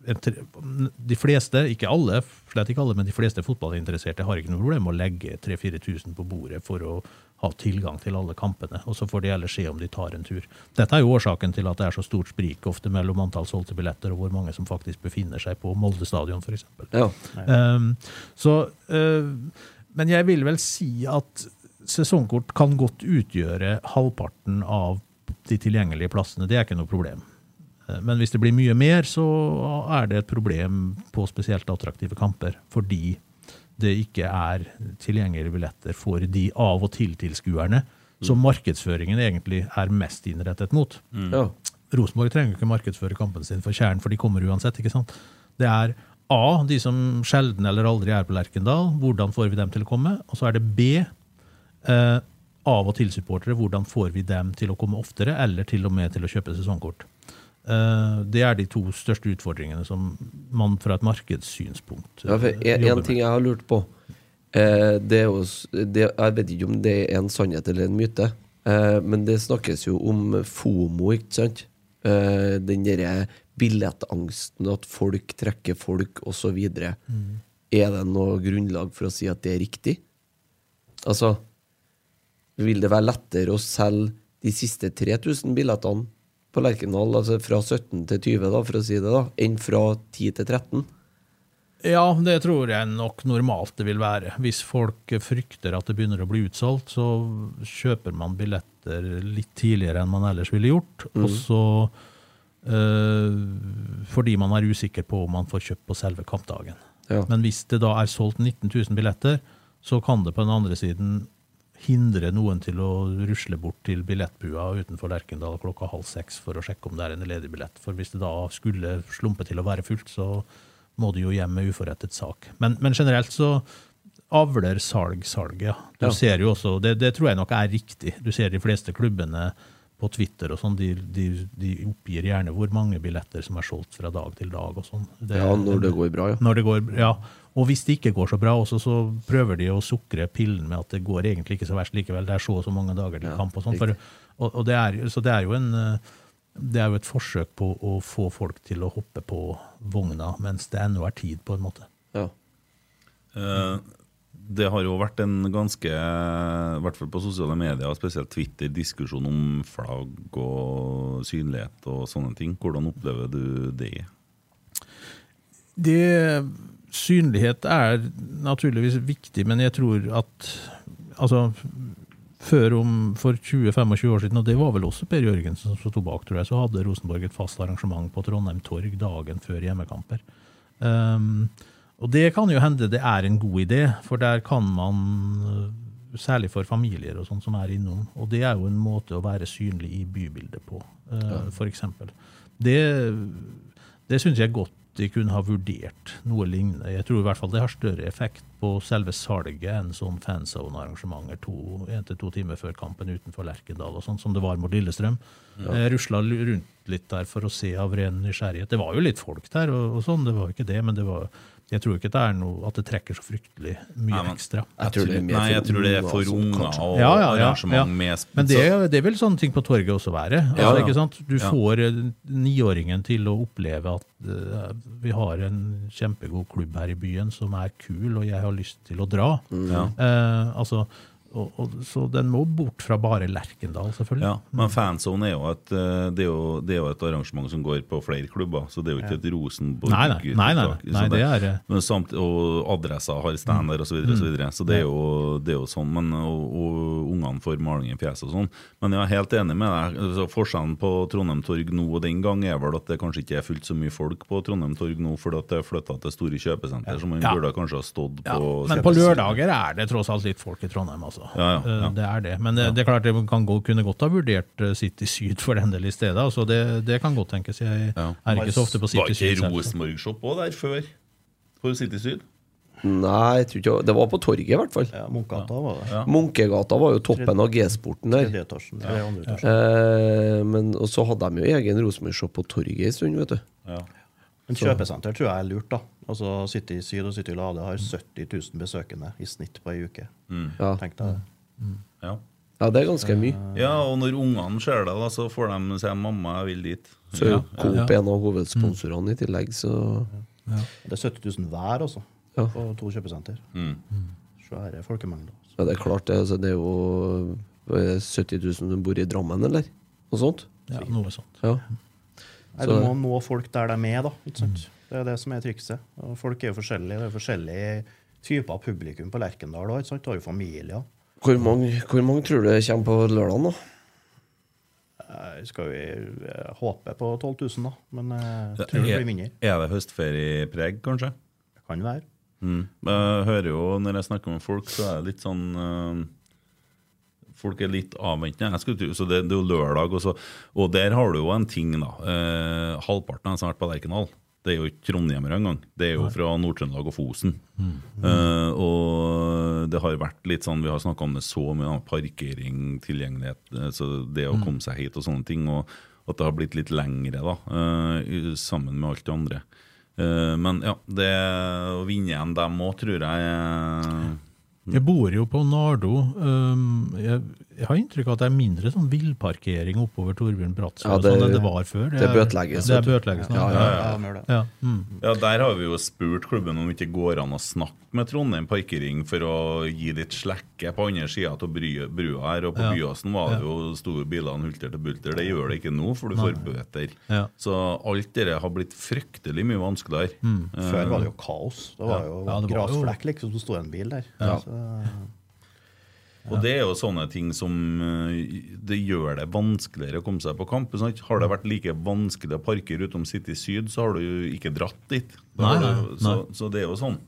de fleste, ikke alle, slett ikke alle, men de fleste fotballinteresserte har ikke noe problem med å legge 3000-4000 på bordet for å ha tilgang til alle kampene, og så får de ellers se om de tar en tur. Dette er jo årsaken til at det er så stort sprik ofte mellom antall solgte billetter og hvor mange som faktisk befinner seg på Molde stadion, f.eks. Ja. Um, så, uh, men jeg vil vel si at sesongkort kan godt utgjøre halvparten av de tilgjengelige plassene. Det er ikke noe problem. Eh, Men hvis det blir mye mer, så er det et problem på spesielt attraktive kamper. Fordi det ikke er tilgjengelige billetter for de av og til-tilskuerne som markedsføringen egentlig er mest innrettet mot. ja. Rosenborg trenger ikke markedsføre kampen sin for kjernen, for de kommer uansett. ikke sant? Det er A, de som sjelden eller aldri er på Lerkendal. Hvordan får vi dem til å komme? Og så er det B, eh, av og til-supportere. Hvordan får vi dem til å komme oftere, eller til og med til å kjøpe sesongkort? Eh, det er de to største utfordringene som man fra et markedssynspunkt Ja, eh, en, en ting jeg har lurt på eh, det er jo, det, Jeg vet ikke om det er en sannhet eller en myte, men det snakkes jo om FOMO, ikke sant? Den derre billettangsten, at folk trekker folk, osv. Mm. Er det noe grunnlag for å si at det er riktig? Altså Vil det være lettere å selge de siste 3000 billettene på Lerkendal, altså fra 17 til 20, da, for å si det, da, enn fra 10 til 13? Ja, det tror jeg nok normalt det vil være. Hvis folk frykter at det begynner å bli utsolgt, så kjøper man billetter litt tidligere enn man ellers ville gjort. Og så øh, fordi man er usikker på om man får kjøpt på selve kampdagen. Ja. Men hvis det da er solgt 19 000 billetter, så kan det på den andre siden hindre noen til å rusle bort til billettbua utenfor Lerkendal klokka halv seks for å sjekke om det er en ledig billett. For hvis det da skulle slumpe til å være fullt, så må du jo hjem med uforrettet sak. Men, men generelt så avler salg salg, ja. Du Ja. ser jo også, det, det tror jeg nok er riktig. Du ser de fleste klubbene på Twitter og sånn, de, de, de oppgir gjerne hvor mange billetter som er solgt fra dag til dag og sånn. Ja, når det går bra, ja. når det går, ja. Og hvis det ikke går så bra, også, så prøver de å sukre pillen med at det går egentlig ikke så verst likevel. Det er så og så mange dager til Ja, kamp. og sånn. Og, og det er, så det er jo en eh, det er jo et forsøk på å få folk til å hoppe på vogna mens det ennå er tid, på en måte. ja. Eh, Det har jo vært en ganske, i hvert fall på sosiale medier, spesielt Twitter, diskusjon om flagg og synlighet og sånne ting. Hvordan opplever du det? Det synlighet er naturligvis viktig, men jeg tror at altså, før om, For 20-25 år siden, og det var vel også Per Jørgensen som sto bak, tror jeg, så hadde Rosenborg et fast arrangement på Trondheim Torg dagen før hjemmekamper. Um, og det kan jo hende det er en god idé, for der kan man Særlig for familier og sånn som er innom. Og det er jo en måte å være synlig i bybildet på, uh, for eksempel. Det, det syns jeg godt de kunne ha vurdert noe lignende. Jeg tror i hvert fall det har større effekt på selve salget enn sånn fanzone-arrangementer to, en til to timer før kampen utenfor Lerkendal, og sånn som det var mot Lillestrøm. Jeg rusla rundt litt der for å se av ren nysgjerrighet. Det var jo litt folk der, og, og sånn, det var jo ikke det, men det var, jeg tror ikke det er noe at det trekker så fryktelig mye Nei, men- ekstra. Jeg tror det Nei, jeg tror det er for unger og Ja, ja, ja, arrangement ja. med Men det, det vil sånne ting på torget også være. Altså, Ja, ja. Ikke sant? Du får eh, niåringen til å oppleve at uh, vi har en kjempegod klubb her i byen som er kul, og jeg har lyst til å dra. Ja. Uh, altså, og, og, så den må bort fra bare Lerkendal, selvfølgelig. Ja, men fanzone er jo, et, eh, det er jo, det er jo et arrangement som går på flere klubber, så det er jo ikke et Rosenborg Nei, nei, nei, nei, nei, så det er, eh, men samt, Og adresser har stand der, osv. Så, videre, så, videre. så det er, jo, det er jo sånn. Men, og, og ungene får maling i fjeset og sånn. Men jeg er helt enig med deg. Altså, forskjellen på Trondheim Torg nå og den gang er vel at det kanskje ikke er fullt så mye folk på Trondheim Torg nå fordi at det er flytta til store kjøpesenter, så man Ja. burde kanskje ha stått Ja, på men på lørdager er det tross alt litt folk i Trondheim, altså. Ja, ja, ja. Eh, Det er det. Men det, det er klart det kan gå, kunne godt ha vurdert eh, City Syd for den del i stedet. Altså det, det kan godt tenkes. Jeg er ikke så ofte på Var City Syd. ikke. Rosenborg-shop òg der før? For City Syd? Nei, jeg tror ikke det var på torget, i hvert fall. Ja, Munkegata var det. Ja. Munkegata var jo toppen av G-sporten der. Etasjen. Eller. Eh, men, og så hadde de jo egen Rosenborg-shop på torget en stund, vet du. Ja. Men kjøpesenter tror jeg er lurt, da. Altså City Syd og City Lade har 70 000 besøkende i snitt på ei uke. Ja. Tenk deg det. Ja. ja, det er ganske mye. ja, og når ungene ser det, da, så får de si 'mamma, jeg vil dit'. Så er jo Ja, Coop en av hovedsponsorene i tillegg, så Det er 70 000 hver, altså. Ja. På to kjøpesenter. Mm. Svære folkemengder. ja, det er klart det. Altså, det er jo eh, 70 000 som bor i Drammen, eller? Noe sånt? Ja, noe sånt. Ja. Nei, du må nå folk der de er, da. Ikke sant? Det er det som er trikset. Og folk er jo forskjellige. Det er forskjellige typer av publikum på Lerkendal òg. Du har jo familier. Hvor mange, hvor mange tror du kommer på lørdag, da? Eh, Skal vi eh, håpe på 12 000, da. Men eh, jeg tror det blir mindre. er det høstferiepreg, kanskje? Det kan være. Mm. Jeg hører jo når jeg snakker med folk, så er det litt sånn Folk er litt avventende. Skulle så det, det er jo lørdag, og, så, og der har du jo en ting, da. Eh, halvparten av dem som har vært på Lerkendal, det er jo ikke trondhjemmere engang. Det er jo fra Nord-Trøndelag og Fosen. Eh, og det har vært litt sånn, vi har snakka om det så mye, parkering, tilgjengelighet, eh, så det å komme seg hit og sånne ting. og at det har blitt litt lengre, da, uh, sammen med alt det andre. Uh, men ja, det å vinne igjen dem òg, tror jeg Jeg bor jo på Nardo. Um, jeg, jeg har inntrykk av at det er mindre sånn villparkering oppover Torbjørn Bratsvold Ja, og det- sånn enn det var før. det bøtelegges, Det er bøtelegges. Ja, Ja, ja. Mm. Ja, Der har vi jo spurt klubben om det ikke går an å snakke med Trondheim Parkering for å gi litt slekke på andre sida av brua her. Og på Ja. Byåsen var det jo store bilene hulter til bulter. Det gjør det ikke nå, for du får bøter. Ja. Så alt det har blitt fryktelig mye vanskeligere. Før var det jo kaos. Det var jo Ja, grasflekk, liksom, så sto en bil der. Ja. Så, Og det er jo sånne ting som eh, Det gjør det vanskeligere å komme seg på kamp. Sant? Har det vært like vanskelig å parkere utom City Syd, så har du jo ikke dratt dit. Nei, har nei, Så, så det er jo sånn.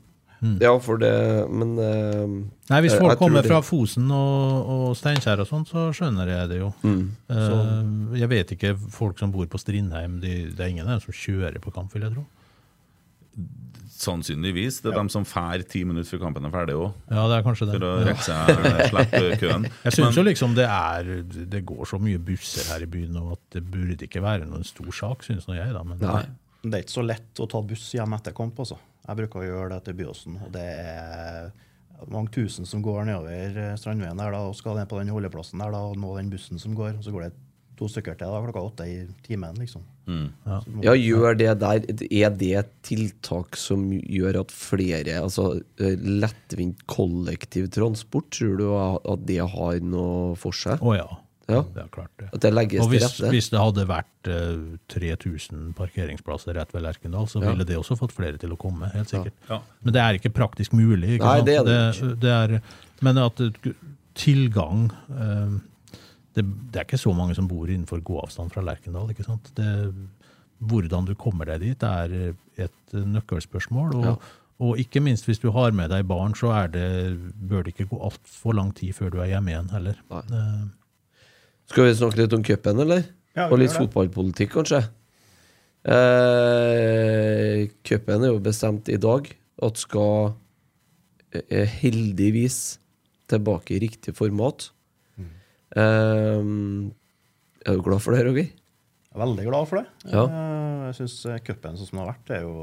Ja, for det Men uh, Nei, Hvis folk kommer det- fra Fosen og, og Steinkjer og sånn, så skjønner jeg det jo. Mm. Uh, jeg vet ikke folk som bor på Strindheim, de, det er ingen der som kjører på kamp, vil jeg tro. Sannsynligvis. Det er dem som fær ti minutter før kampen er ferdig òg. Ja, det er kanskje det. For å rekke seg slippe køen. Jeg syns jo liksom det er Det går så mye busser her i byen og at det burde ikke være noen stor sak, syns nå jeg, da. Men Nei. Det er ikke så lett å ta buss hjem etter kamp. Altså. Jeg bruker å gjøre det til Byåsen. Og det er mange tusen som går nedover eh, Strandveien der da, og skal ned på den holdeplassen der da, og nå den bussen som går. Og så går det to stykker til da, klokka åtte i timen. liksom. Så må- Ja, gjør det der Er det et tiltak som gjør at flere Altså eh, lettvint kollektivtransport, tror du at det har noe for seg? Å ja. Ja. Det er klart det. At det legges Og til hvis, rette. hvis det hadde vært uh, 3000 parkeringsplasser rett ved Lerkendal, så Ja. ville det også fått flere til å komme, helt sikkert. Ja. Men det er ikke praktisk mulig. Ikke Nei, sant? det er det det, det er, men at tilgang uh, det, det er ikke så mange som bor innenfor gåavstand fra Lerkendal. ikke sant? Det, hvordan du kommer deg dit, er et nøkkelspørsmål. Og, Ja. og ikke minst hvis du har med deg barn, så er det, bør det ikke gå altfor lang tid før du er hjemme igjen heller. Nei. Skal vi snakke litt om cupen, eller? Ja, Og litt fotballpolitikk, kanskje? Eh, cupen er jo bestemt i dag at skal eh, heldigvis tilbake i riktig format. Mm. Eh, er du glad for det, Roger? Jeg er veldig glad for det. Ja. Eh, Jeg syns cupen sånn som den har vært, er jo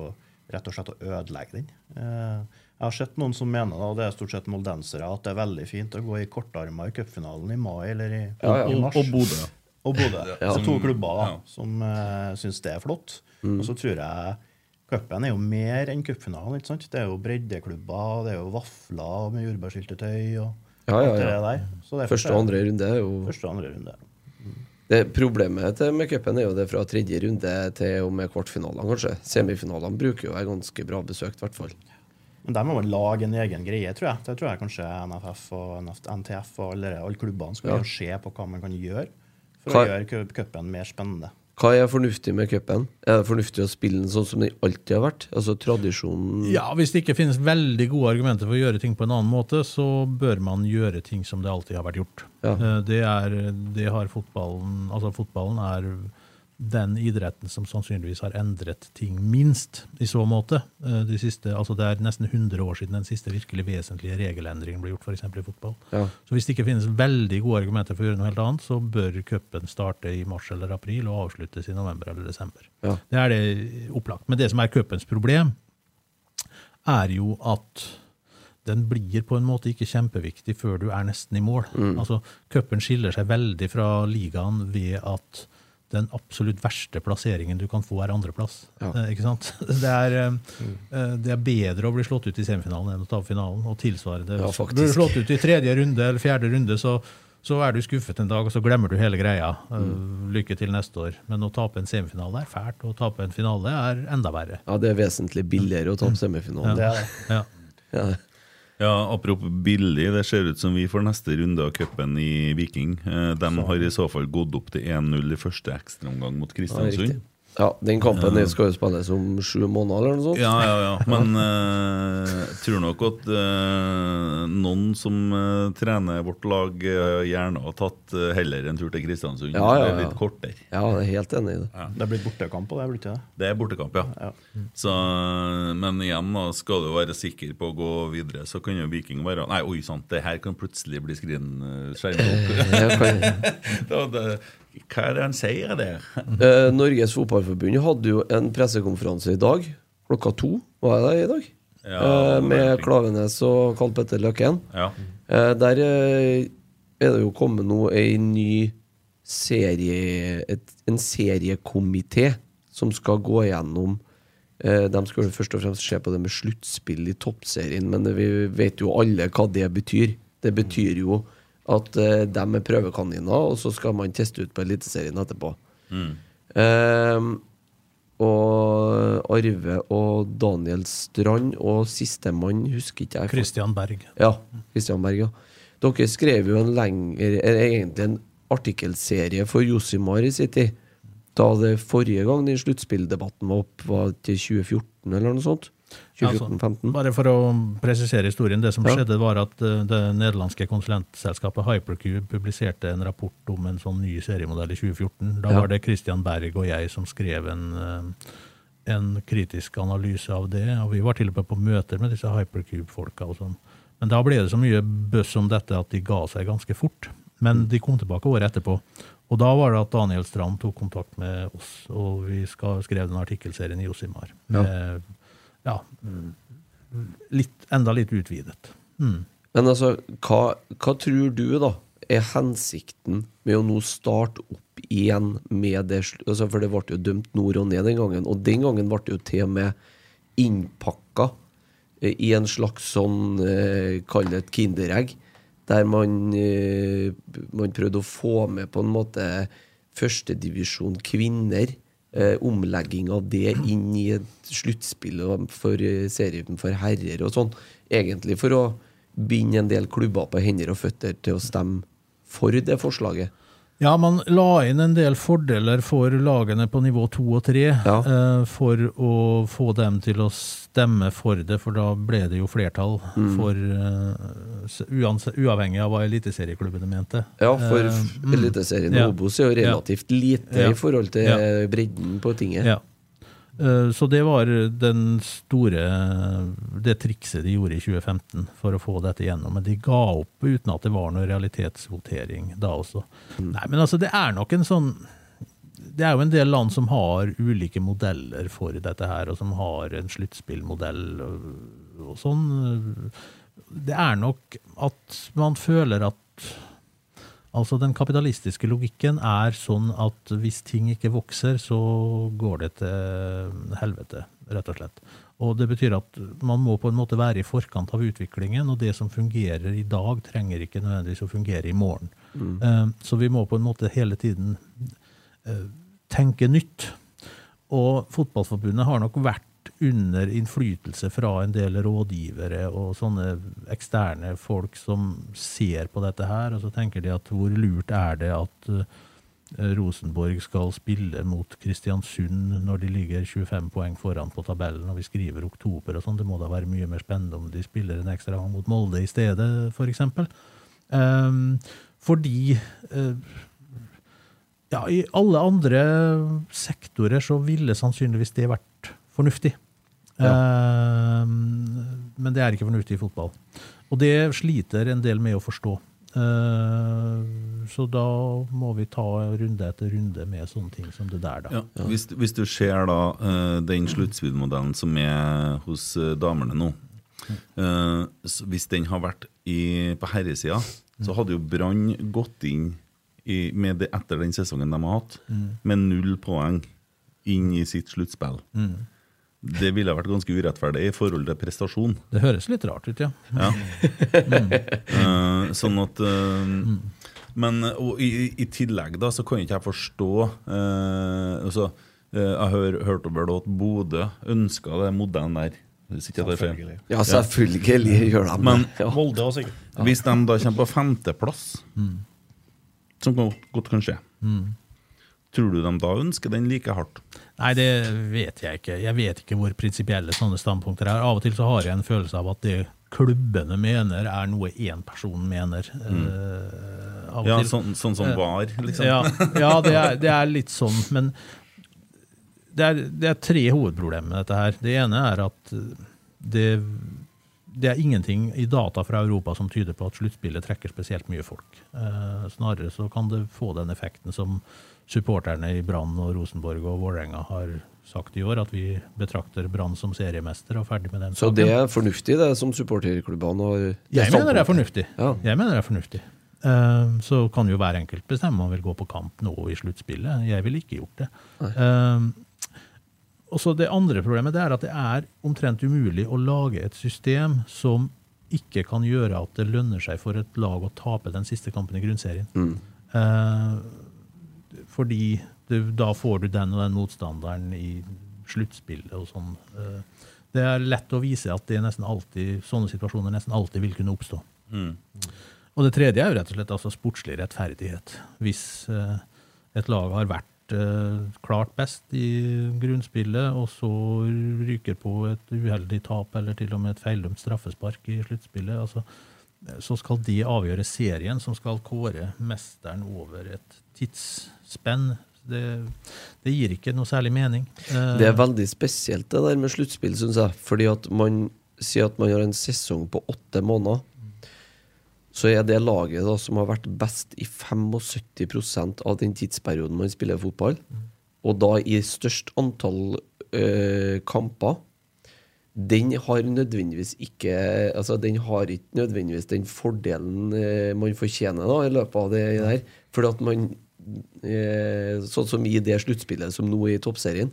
rett og slett å ødelegge den. Eh, Jeg har sett noen som mener, og det er stort sett moldensere, at det er veldig fint å gå i kortarmer i cupfinalen i mai eller i, Ja, ja. i mars. og Bodø. Og Bodø. Ja. Så to klubber da, Ja. som uh, syns det er flott. Mm. Og så tror jeg cupen er jo mer enn cupfinalen. ikke sant? Det er jo breddeklubber, det er jo vafler med jordbærsyltetøy og Ja, ja, ja. det ja. der. Så derfor Første er- og andre runde er jo Første og andre runde. det Problemet med cupen er jo det fra tredje runde til og med kvartfinalene, kanskje. Semifinalene bruker jo være ganske bra besøkt, i hvert fall. Men der må man lage en egen greie, tror jeg. Det tror jeg kanskje NFF og NTF og alle, alle klubbene skal Ja. se på hva man kan gjøre for Hva- å gjøre cu- cupen mer spennende. Hva er fornuftig med cupen? Er det fornuftig å spille den sånn som den alltid har vært? Altså tradisjonen Ja, Hvis det ikke finnes veldig gode argumenter for å gjøre ting på en annen måte, så bør man gjøre ting som det alltid har vært gjort. Ja. Eh, Det, er, det har fotballen Altså fotballen er den idretten som sannsynligvis har endret ting minst i så måte. Eh, De siste, altså det er nesten 100 år siden den siste virkelig vesentlige regelendringen ble gjort, f.eks. i fotball. Ja. Så hvis det ikke finnes veldig gode argumenter for å gjøre noe helt annet, så bør cupen starte i mars eller april og avsluttes i november eller desember. Ja. Det er det opplagt. Men det som er cupens problem, er jo at den blir på en måte ikke kjempeviktig før du er nesten i mål. Altså, Cupen skiller seg veldig fra ligaen ved at den absolutt verste plasseringen du kan få, er andreplass. Ja. Eh, ikke sant? Det er, eh, det er bedre å bli slått ut i semifinalen enn å ta finalen. Og tilsvarende. Ja. Blir du slått ut i tredje runde eller fjerde runde, så, så er du skuffet en dag, og så glemmer du hele greia. Mm. Lykke til neste år. Men å tape en semifinale er fælt, og å tape en finale er enda verre. Ja, det er vesentlig billigere å tape semifinalen. Det er. Ja. Ja. Ja, Apropos billig, det ser ut som vi får neste runde av cupen i Viking. Eh, De har i så fall gått opp til 1-0 i første ekstraomgang mot. Kristiansund. Ja, den kampen den skal jo spilles om sju måneder, eller noe sånt. Ja, ja, ja. Men jeg jeg tror nok at uh, noen som eh, trener vårt lag, eh, gjerne har tatt heller en tur til Kristiansund. Ja, ja, Det er ja. litt kortere. Ja, jeg er helt enig i det. Det blir bortekamp, og det blir ikke det. Det er bortekamp, ja. Ja. Så, men igjen, da, skal du være sikker på å gå videre, så kan jo Viking være Nei, oi sant, det her kan plutselig bli skrevet skjermbok. Hva er det han sier der? Eh, Norges Fotballforbund hadde jo en pressekonferanse i dag, klokka to. Var jeg der i dag? Ja, eh, med. Klavenes og Karl Petter Løkken. Ja. Eh, der eh, er det jo kommet nå ei ny serie et, En seriekomité som skal gå gjennom eh, De skal først og fremst se på det med sluttspill i toppserien, men vi vet jo alle hva det betyr. Det betyr jo at uh, de er prøvekaniner, og så skal man teste ut på Eliteserien etterpå. Eh, og Arve og Daniel Strand og sistemann husker ikke jeg. Christian Berg. Ja, Christian Berg, ja. Dere skrev jo en lengre, egentlig en artikkelserie for Josimar i sin tid. Da det forrige gang den sluttspilldebatten var opp, var til 2014 eller noe sånt. 2014-15. Altså, bare for å presisere historien. Det som Ja. skjedde, var at eh, det nederlandske konsulentselskapet Hypercube publiserte en rapport om en sånn ny seriemodell i 2014. Da Ja. var det Christian Berg og jeg som skrev en, eh, en kritisk analyse av det. Og vi var til og med på møter med disse Hypercube-folka og sånn. Men da ble det så mye bøss om dette at de ga seg ganske fort. Men de kom tilbake året etterpå. Og da var det at Daniel Strand tok kontakt med oss, og vi skrev den artikkelserien i Josimar. Med, ja, litt, enda litt utvidet. Mm. Men altså, hva, hva tror du da er hensikten med å nå starte opp igjen med det altså, For det ble jo dømt nord og ned den gangen, og den gangen ble det jo til og med innpakka eh, i en slags sånn eh, Kall det et kinderegg. Der man, eh, man prøvde å få med på en måte førstedivisjon kvinner. Eh, omlegging av det inn i et sluttspill for eh, serien for herrer og sånn. Egentlig for å binde en del klubber på hender og føtter til å stemme for det forslaget. Ja, man la inn en del fordeler for lagene på nivå to og tre Ja. eh, for å få dem til å stemme for det, for da ble det jo flertall Mm. for uh, uavhengig av hva eliteserieklubbene mente. Ja, for uh. Eliteserien Ja. Obos er jo relativt lite Ja. i forhold til Ja. bredden på tinget. Ja. Eh, Så det var den store Det trikset de gjorde i 2015 for å få dette gjennom. Men de ga opp uten at det var noe realitetsvotering da også. Nei, men altså, det er nok en sånn Det er jo en del land som har ulike modeller for dette her, og som har en sluttspillmodell og, og sånn. Det er nok at man føler at Altså Den kapitalistiske logikken er sånn at hvis ting ikke vokser, så går det til helvete, rett og slett. Og Det betyr at man må på en måte være i forkant av utviklingen, og det som fungerer i dag, trenger ikke nødvendigvis å fungere i morgen. Mm. Så vi må på en måte hele tiden eh, tenke nytt. Og Fotballforbundet har nok vært under innflytelse fra en del rådgivere og sånne eksterne folk som ser på dette her, og så tenker de at hvor lurt er det at eh, Rosenborg skal spille mot Kristiansund når de ligger 25 poeng foran på tabellen, og vi skriver oktober og sånn. Det må da være mye mer spennende om de spiller en ekstra gang mot Molde i stedet, f.eks. Um, fordi uh, ja, I alle andre sektorer så ville sannsynligvis det vært fornuftig. Eh, men det er ikke fornuftig i fotball. Og det sliter en del med å forstå. Eh, så da må vi ta runde etter runde med sånne ting som det der, da. Ja. Hvis, hvis du ser da eh, den sluttspillmodellen som er hos eh, damene nå eh, Hvis den har vært i, på herresida, så hadde jo Brann gått inn i, med det etter den sesongen de har hatt, med null poeng inn i sitt sluttspill. Det ville vært ganske urettferdig i forhold til prestasjon. Det høres litt rart ut, ja. Ja. Eh, sånn at eh, Men og i, i tillegg da så kan ikke jeg forstå eh, altså, eh, Jeg har hørt over da at Bodø ønska den modellen der. Ikke. Selvfølgelig. Ja, selvfølgelig gjør de Men det. Ja. Molde også, sikkert. hvis de da kommer på femteplass, som godt, godt kan skje, tror du de da ønsker den like hardt? Nei, det vet jeg ikke. Jeg vet ikke hvor prinsipielle sånne standpunkter er. Av og til så har jeg en følelse av at det klubbene mener, er noe én person mener. Eh, av og Ja, til. sånn, sånn som var, liksom. Ja, ja det, er, det er litt sånn, men det er, det er tre hovedproblemer med dette her. Det ene er at det, det er ingenting i data fra Europa som tyder på at sluttspillet trekker spesielt mye folk. Eh, snarere så kan det få den effekten som supporterne i Brann og Rosenborg og Vålerenga har sagt i år, at vi betrakter Brann som seriemester og ferdig med den Så det er fornuftig, det som supporterklubbene har Jeg mener det er fornuftig. Ja. Jeg mener det er fornuftig. Eh, så kan jo hver enkelt bestemme om man vil gå på kamp nå i sluttspillet. Jeg ville ikke gjort det. Eh, og så Det andre problemet det er at det er omtrent umulig å lage et system som ikke kan gjøre at det lønner seg for et lag å tape den siste kampen i grunnserien. Eh, fordi du, da får du den og den motstanderen i sluttspillet og sånn. Eh, det er lett å vise at det alltid, sånne situasjoner nesten alltid vil kunne oppstå. Og det tredje er jo rett og slett altså sportslig rettferdighet. Hvis eh, et lag har vært eh, klart best i grunnspillet, og så ryker på et uheldig tap eller til og med et feildømt straffespark i sluttspillet, altså, så skal det avgjøre serien, som skal kåre mesteren over et tidsspenn. Det, det gir ikke noe særlig mening. Eh, Det er veldig spesielt det der med sluttspill, syns jeg. Fordi at man sier at man har en sesong på åtte måneder. Så er det laget da som har vært best i 75% av den tidsperioden man spiller fotball, og da i størst antall øh, kamper, den har nødvendigvis ikke Altså, den har ikke nødvendigvis den fordelen øh, man fortjener da, i løpet av det der. Fordi at man Sånn som i det sluttspillet som nå er i toppserien,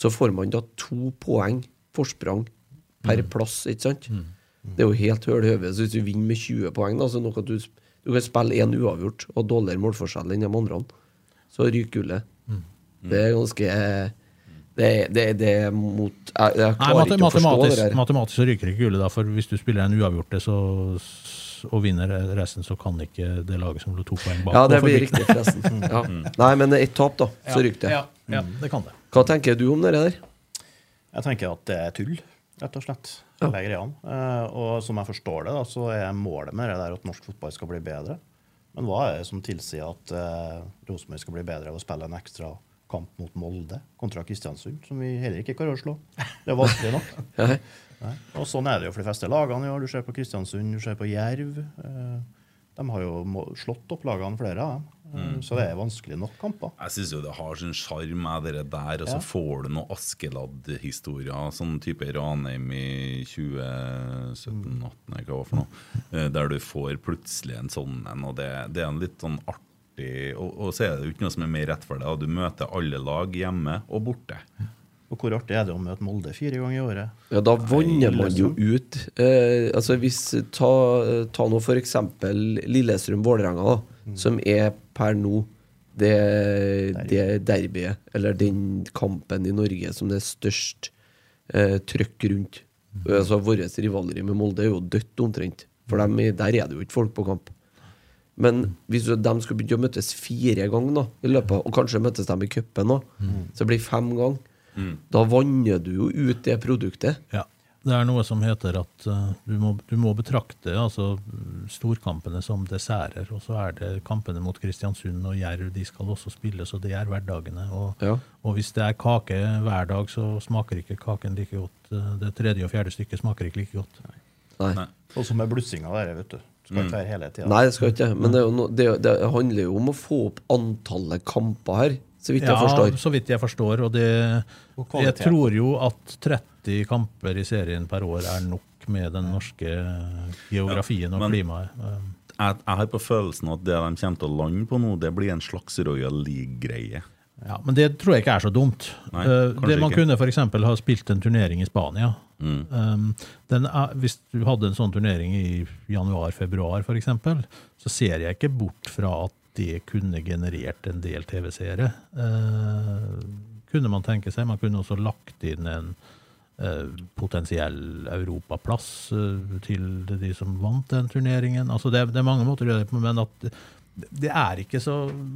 så får man da to poeng forsprang per plass, ikke sant? Det er jo helt høl høve. Så hvis du vinner med 20 poeng, da, så nok at du, du kan spille én uavgjort og dårligere målforskjell enn de andre, så ryker gullet. Det er ganske Det det det er mot Jeg, jeg klarer Nei, ikke å forstå det der. matematisk så ryker ikke gullet, da, for hvis du spiller en uavgjorte så, og vinner resten, så kan ikke det laget som lå to poeng bak Ja, det blir riktig, forresten. Ja. Nei, men ett tap, da, så ryker det. Ja, ja, det kan det. Hva tenker du om det der? Jeg tenker at det er tull, rett og slett. Hele greia. Eh, og som jeg forstår det, da, så er målet med det der at norsk fotball skal bli bedre. Men hva er det som tilsier at uh, Rosenborg skal bli bedre av å spille en ekstra kamp mot Molde kontra Kristiansund, som vi heller ikke klarer å slå? Det er vanskelig nok. Nei. Og sånn er det jo for de fleste lagene Ja. Du ser på Kristiansund, du ser på Jerv. Eh, de har jo slått opp lagene, flere av dem. Mm. Så det er vanskelig nok kamper. Jeg syns jo det har sin sjarm det der, og så Ja. får du noen Askeladd-historier, sånn type Ranheim i 2017-2018, hva det var for noe, eh, der du får plutselig en sånn en, og det, det er en litt sånn artig og, og så er det jo ikke noe som er mer rettferdig. deg, Du møter alle lag hjemme og borte. Og hvor artig er det å møte Molde fire ganger i året? Ja, da vanner man jo ut. Eh, altså hvis Ta, ta nå eksempel Lillestrøm-Vålerenga, da, som er per nå det, det derbyet, eller den kampen i Norge som det er størst eh, trøkk rundt. Altså Vårt rivaleri med Molde er jo dødt omtrent. For dem, der er det jo ikke folk på kamp. Men hvis de skulle begynt å møtes fire ganger, da, i løpet, og kanskje møtes de i cupen, da, så blir det fem ganger. Da vanner du jo ut det produktet. Ja. Det er noe som heter at uh, du, må, du må betrakte altså, storkampene som desserter, og så er det kampene mot Kristiansund og Jerv, de skal også spilles, og det er hverdagene. Og, Ja. og hvis det er kake hver dag, så smaker ikke kaken like godt. Eh, Det tredje og fjerde stykket smaker ikke like godt. Nei. Nei. Og så med blussinga der, vet du. Skal ikke være hele tida. Nei, det skal ikke Men det, er jo no, det, det handler jo om å få opp antallet kamper her, så vidt jeg forstår. Ja, så vidt jeg forstår. Og det, jeg tror jo at 30 kamper i serien per år er nok med den norske geografien og men- klimaet. Eh, Jeg, jeg har på følelsen at det de kommer til å lande på nå, det blir en slags Royal League-greie. Ja, Men det tror jeg ikke er så dumt. Nei, Eh, det Man ikke. kunne f.eks. ha spilt en turnering i Spania. Mm. Um, den er, hvis du hadde en sånn turnering i januar-februar f.eks., så ser jeg ikke bort fra at det kunne generert en del TV-seere. Kunne man tenke seg. Man kunne også lagt inn en eh, potensiell europaplass eh, til de som vant den turneringen. Altså det, det er mange måter å gjøre det på, men at det er ikke så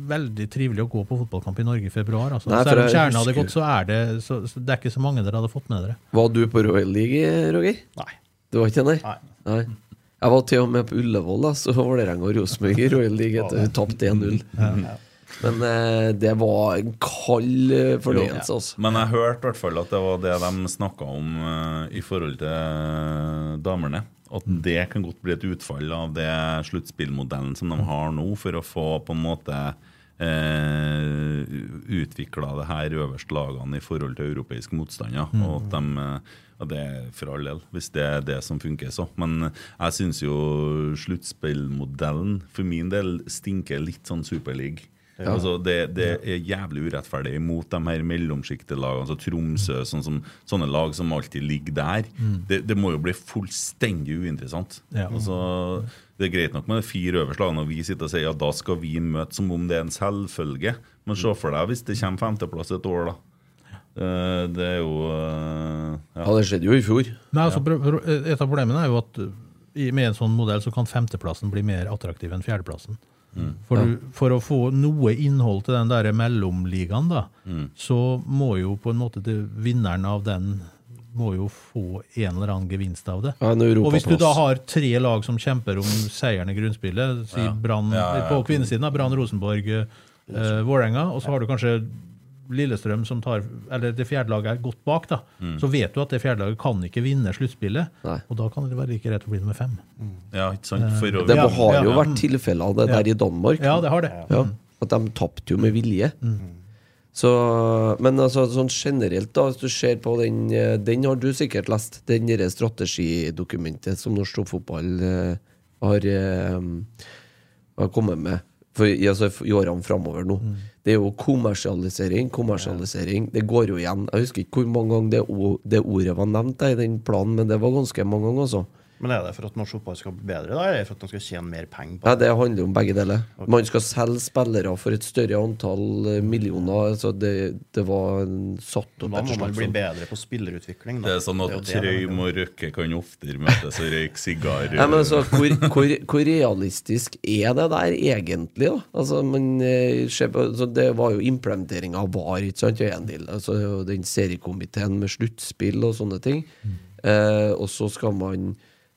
veldig trivelig å gå på fotballkamp i Norge i februar. Altså. Nei, Selv om kjernen hadde gått, så er det, så, så det er ikke så mange dere hadde fått med dere. Var du på Royal League, Roger? Nei. Du var ikke der? nei? Nei. Jeg var til og med på Ullevål, da, så Vålerenga og Rosenborg i Royal League hun tapte 1-0. Men eh, det var en kald eh, fornøyelse, altså. Men jeg hørte i hvert fall at det var det de snakka om eh, i forhold til damene. At det kan godt bli et utfall av det sluttspillmodellen som de har nå, for å få på en måte eh, utvikla det her øverste lagene i forhold til europeiske motstandere. Ja. Og at de ja, det er for all del, hvis det er det som funker, så. Men jeg syns jo sluttspillmodellen for min del stinker litt sånn superleague. Altså det, det er jævlig urettferdig mot de her mellomsjiktelagene. Altså Tromsø, sånn som, sånne lag som alltid ligger der. Det, det må jo bli fullstendig uinteressant. Ja. Altså, det er greit nok med de fire øverste lagene, og vi sitter og sier ja, da skal vi møte som om det er en selvfølge. Men se for deg hvis det kommer femteplass et år, da. Eh, Det er jo eh, Ja, ja. det skjedde jo i fjor. Nei, altså, Et av problemene er jo at uh, med en sånn modell så kan femteplassen bli mer attraktiv enn fjerdeplassen. For, du, for å få noe innhold til den der mellomligaen, da, så må jo på en måte det, vinneren av den må jo få en eller annen gevinst av det. Ja, Og hvis du da har tre lag som kjemper om seieren i grunnspillet, si Ja, ja. på kvinnesiden, da, Brann, Rosenborg, eh, Vålerenga, og så har du kanskje Lillestrøm som tar Eller det fjerde laget er godt bak, da. Så vet du at det fjerde laget kan ikke vinne sluttspillet. Nei. Og da kan det være like greit å bli nummer fem. ja, ikke sant? For å, Det har jo ja. vært tilfeller av det der i Danmark. Ja, det har det. Ja, at de tapte jo med vilje. Så, men altså, sånn generelt, da, hvis du ser på den eh, Den har du sikkert lest, den det strategidokumentet som norsk toppfotball uh, har, uh, har kommet med for, altså, i årene framover nå. Det er jo kommersialisering, kommersialisering. Det går jo igjen. Jeg husker ikke hvor mange ganger det, det ordet var nevnt i den planen, men det var ganske mange ganger, altså. Men er det for at norsk fotball skal bli bedre, da, eller er det for at man skal tjene mer penger på Nei, det? handler om begge deler. Man skal selge spillere for et større antall eh, millioner. Altså det, det var satt opp Da må man bli sånn- bedre på spillerutvikling. Da. Det er sånn at Trøim og Røkke kan oftere møtes og røyke sigarer. Nei, men altså, hvor, hvor, hvor realistisk er det der egentlig, da? Altså, man eh, på, altså, Det var jo implementeringa av VAR, ikke sant? og en del, altså, den seriekomiteen med sluttspill og sånne ting. Eh, og så skal man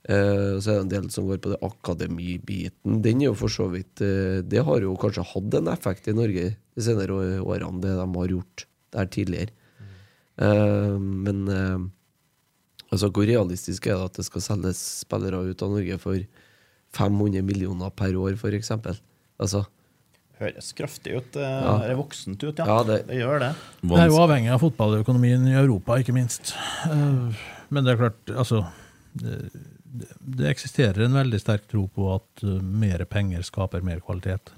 eh, Så er det en del som går på det akademibiten. Den er jo for så vidt uh, Det har jo kanskje hatt en effekt i Norge de senere årene, det de har gjort der tidligere. Uh, men Altså, Hvor realistisk er det at det skal selges spillere ut av Norge for 500 millioner per år, f.eks.? Altså, Høres kraftig ut. Det Ja. er voksent ut, ja. Ja, det, det- gjør det. Det er jo avhengig av fotballøkonomien i Europa, ikke minst. Eh, Men det er klart, altså Det, eksisterer en veldig sterk tro på at eh, mer penger skaper mer kvalitet.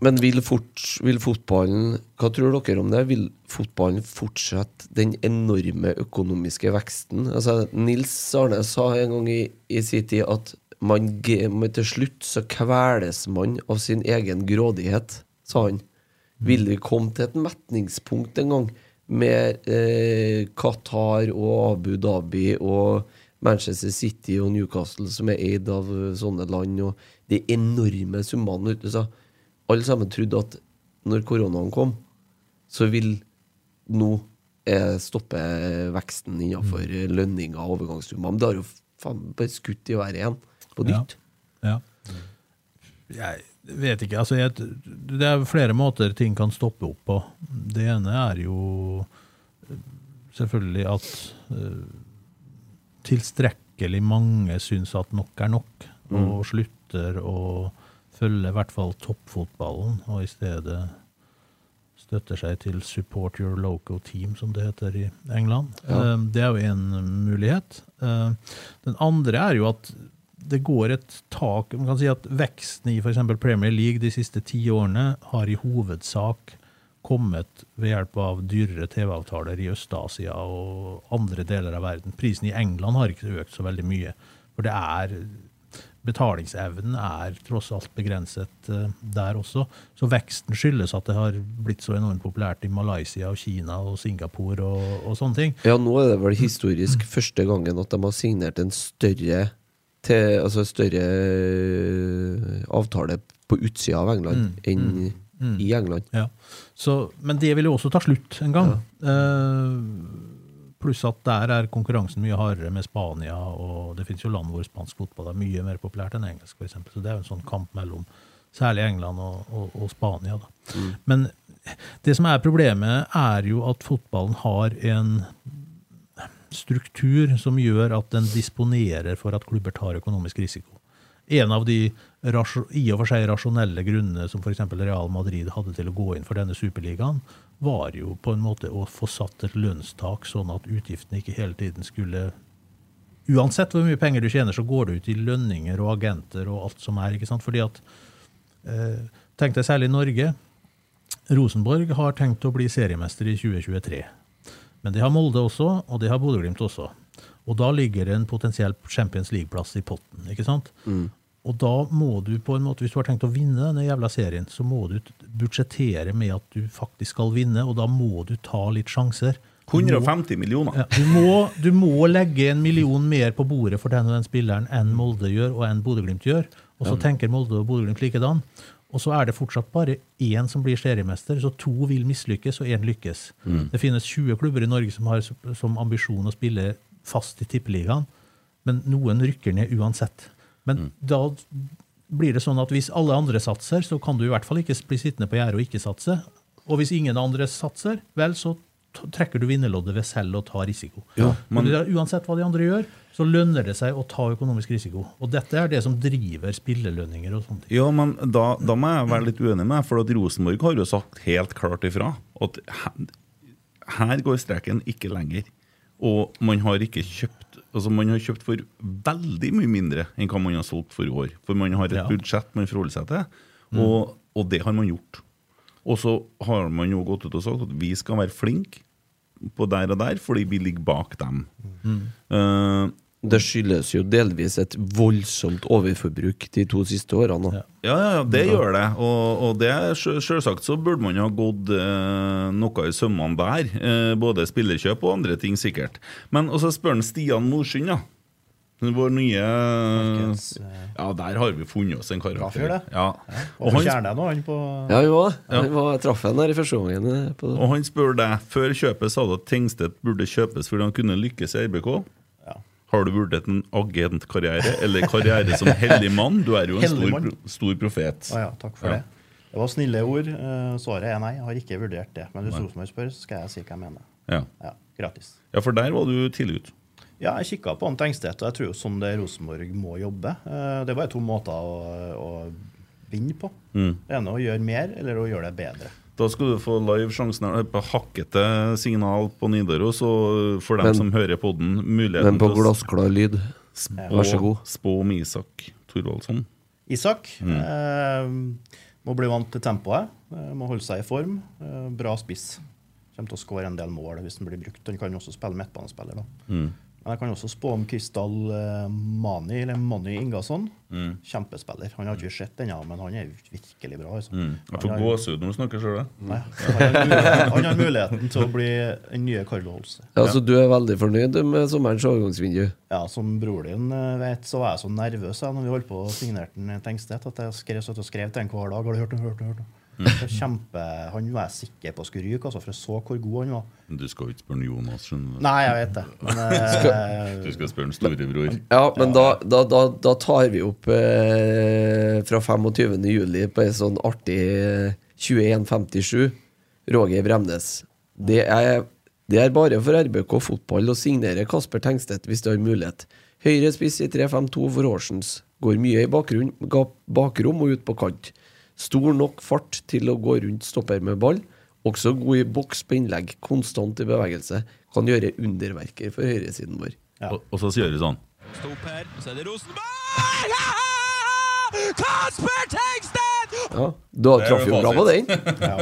Men vil, fort, vil fotballen Hva tror dere om det? Vil fotballen fortsette den enorme økonomiske veksten? Altså, Nils Arne sa en gang i, i sin tid at man, til slutt så kveles man av sin egen grådighet, sa han. Vil vi komme til et metningspunkt en gang med eh, Qatar og Abu Dhabi og Manchester City og Newcastle som er eid av eh, sånne land, og de enorme summene ute? Så alle sammen trodde at når koronaen kom, så vil nå eh, stoppe veksten innenfor Mm. lønninger og overgangssummer. Men det har jo faen bare skutt i været igjen, på Ja. nytt. Ja. Jeg vet ikke. Altså, jeg, det er flere måter ting kan stoppe opp på. Det ene er jo eh, selvfølgelig at eh, tilstrekkelig mange syns at nok er nok, og slutter å følge i hvert fall toppfotballen, og i stedet støtter seg til 'support your local team', som det heter i England. Ja. Det er jo en mulighet. Eh, Den andre er jo at det går et tak Man kan si at veksten i f.eks. Premier League de siste ti årene har i hovedsak kommet ved hjelp av dyrere TV-avtaler i Øst-Asia og andre deler av verden. Prisen i England har ikke økt så veldig mye. For det er Betalingsevnen er tross alt begrenset eh, der også. Så veksten skyldes at det har blitt så enormt populært i Malaysia og Kina og Singapore og, og sånne ting. Ja, nå er det vel historisk første gangen at de har signert en større til, altså større eh, avtale på utsida av England enn i England. Ja. Så, men det vil jo også ta slutt en gang. Eh, pluss at der er konkurransen mye hardere med Spania, og det finnes jo land hvor spansk fotball er mye mer populært enn engelsk, f.eks. Så det er jo en sånn kamp mellom særlig England og, og, og Spania. Da. Men det som er problemet, er jo at fotballen har en struktur som gjør at den disponerer for at klubber tar økonomisk risiko. En av de i og for seg rasjonelle grunnene som f.eks. Real Madrid hadde til å gå inn for denne superligaen, var jo på en måte å få satt et lønnstak, sånn at utgiftene ikke hele tiden skulle Uansett hvor mye penger du tjener, så går det ut i lønninger og agenter og alt som er. ikke sant? Fordi at eh, Tenk deg særlig Norge. Rosenborg har tenkt å bli seriemester i 2023. Men det har Molde også, og det har Bodø-Glimt også. Og da ligger det en potensiell Champions League-plass i potten. ikke sant? Og da må du på en måte, hvis du har tenkt å vinne denne jævla serien, så må du budsjettere med at du faktisk skal vinne, og da må du ta litt sjanser. 150 millioner. ja, du, må, du må legge en million mer på bordet for den og den spilleren enn Molde gjør, og enn Bodø-Glimt gjør. Og så tenker Molde og Bodø-Glimt likedan. Og så er det fortsatt bare én som blir seriemester, så to vil mislykkes, og én lykkes. Det finnes 20 klubber i Norge som har som ambisjon å spille fast i Tippeligaen, men noen rykker ned uansett. Men da blir det sånn at hvis alle andre satser, så kan du i hvert fall ikke bli sittende på gjerdet og ikke satse. Og hvis ingen andre satser, vel, så trekker du vinnerloddet ved selv å ta risiko. men det er- uansett hva de andre gjør, så lønner det seg å ta økonomisk risiko. Og dette er det som driver spillelønninger og sånne ting. Ja, men da, da må jeg være litt uenig med for at Rosenborg har jo sagt helt klart ifra at he- her går streken ikke lenger. Og man har ikke kjøpt Altså Man har kjøpt for veldig mye mindre enn hva man har solgt for i år. For man har et Ja. budsjett man forholder seg til, og, og det har man gjort. Og så har man jo gått ut og sagt at vi skal være flinke på der og der, fordi vi ligger bak dem. Eh, Det skyldes jo delvis et voldsomt overforbruk de to siste årene. Ja, ja, ja, det gjør det. Og, og det er selvsagt så burde man ha gått eh, noe i sømmene der. Eh, både spillerkjøp og andre ting, sikkert. Men så spør han Stian Morsund, da. Vår nye Markeds, eh, Ja, der har vi funnet oss en karakter. fyr, det. Ja. Og Og, han, Kjerne nå, han på Ja, jo, da. Ja. Jeg traff han der i første gangen. eh, og han spør deg før kjøpet sa du at Tengstedt burde kjøpes fordi han kunne lykkes i RBK. Har du vurdert en agentkarriere eller karriere som hellig mann? Du er jo en stor, stor profet. Ah, ja, takk for Ja. det. Det var snille ord. Eh, Svaret er nei. Jeg har ikke vurdert det. Men hvis Rosenborg spør, så skal jeg si hva jeg mener. Ja. Ja, Gratis. ja, for der var du tidlig ute. Ja, jeg kikka på Tengstedt, og jeg tror jo sånn det Rosenborg må jobbe. Eh, Det bare to måter å, å vinne på. Mm. Det ene å gjøre mer, eller å gjøre det bedre. Da skal du få live sjansen her på hakkete signal på Nidaros, og for dem Men- som hører på den, muligheten men på glassklar lyd. spå, Vær så god. spå om Isak Thorvaldsson. Isak Mm. eh, må bli vant til tempoet. Eh, må holde seg i form. Eh, bra spiss. Kommer til å skåre en del mål hvis han blir brukt. Han kan også spille midtbanespiller. da. Mm. Men jeg kan også spå om Kristall eh, Mani, eller Mani Ingasson. Mm. Kjempespiller. Han har ikke sett ennå, men han er virkelig bra. Altså. Mm. Jeg får gåsehud når du snakker sjøl. Nei, han, har han har muligheten til å bli den nye Carlo Holse. Ja, Så du er veldig fornøyd med sommerens overgangsvindu? Ja, som bror din eh, vet, så var jeg så nervøs jeg, når vi holdt på å signerte en Tengstedt, at jeg skrev, skrev til ham hver dag. Har du hørt det? Hørt det? Hørt Det Kjempe, han var jeg sikker på skulle ryke, altså, for jeg så hvor god han var. Du skal jo ikke spørre Jonas, skjønner du. Nei, jeg vet det. Men, eh, Du skal spørre en storebror. Ja, men da, da, da, da tar vi opp eh, fra 25. juli på en sånn artig eh, 2157. Roger Bremnes. Det er, det er bare for RBK fotball å signere Kasper Tengstedt hvis du har mulighet. Høyre spiss i 3-5-2 for Horsens. Går mye i bakgrunn, bakrom og ut på kant. Stor nok fart til å gå rundt stopper med ball. Også god i boks på innlegg, konstant i bevegelse. Kan gjøre underverker for høyresiden vår. Ja. Og, og så gjør vi sånn Stopp her, så er det Rosenborg! Ja! Kasper Tengsten! Ja, Du traff jo bra på den. ja.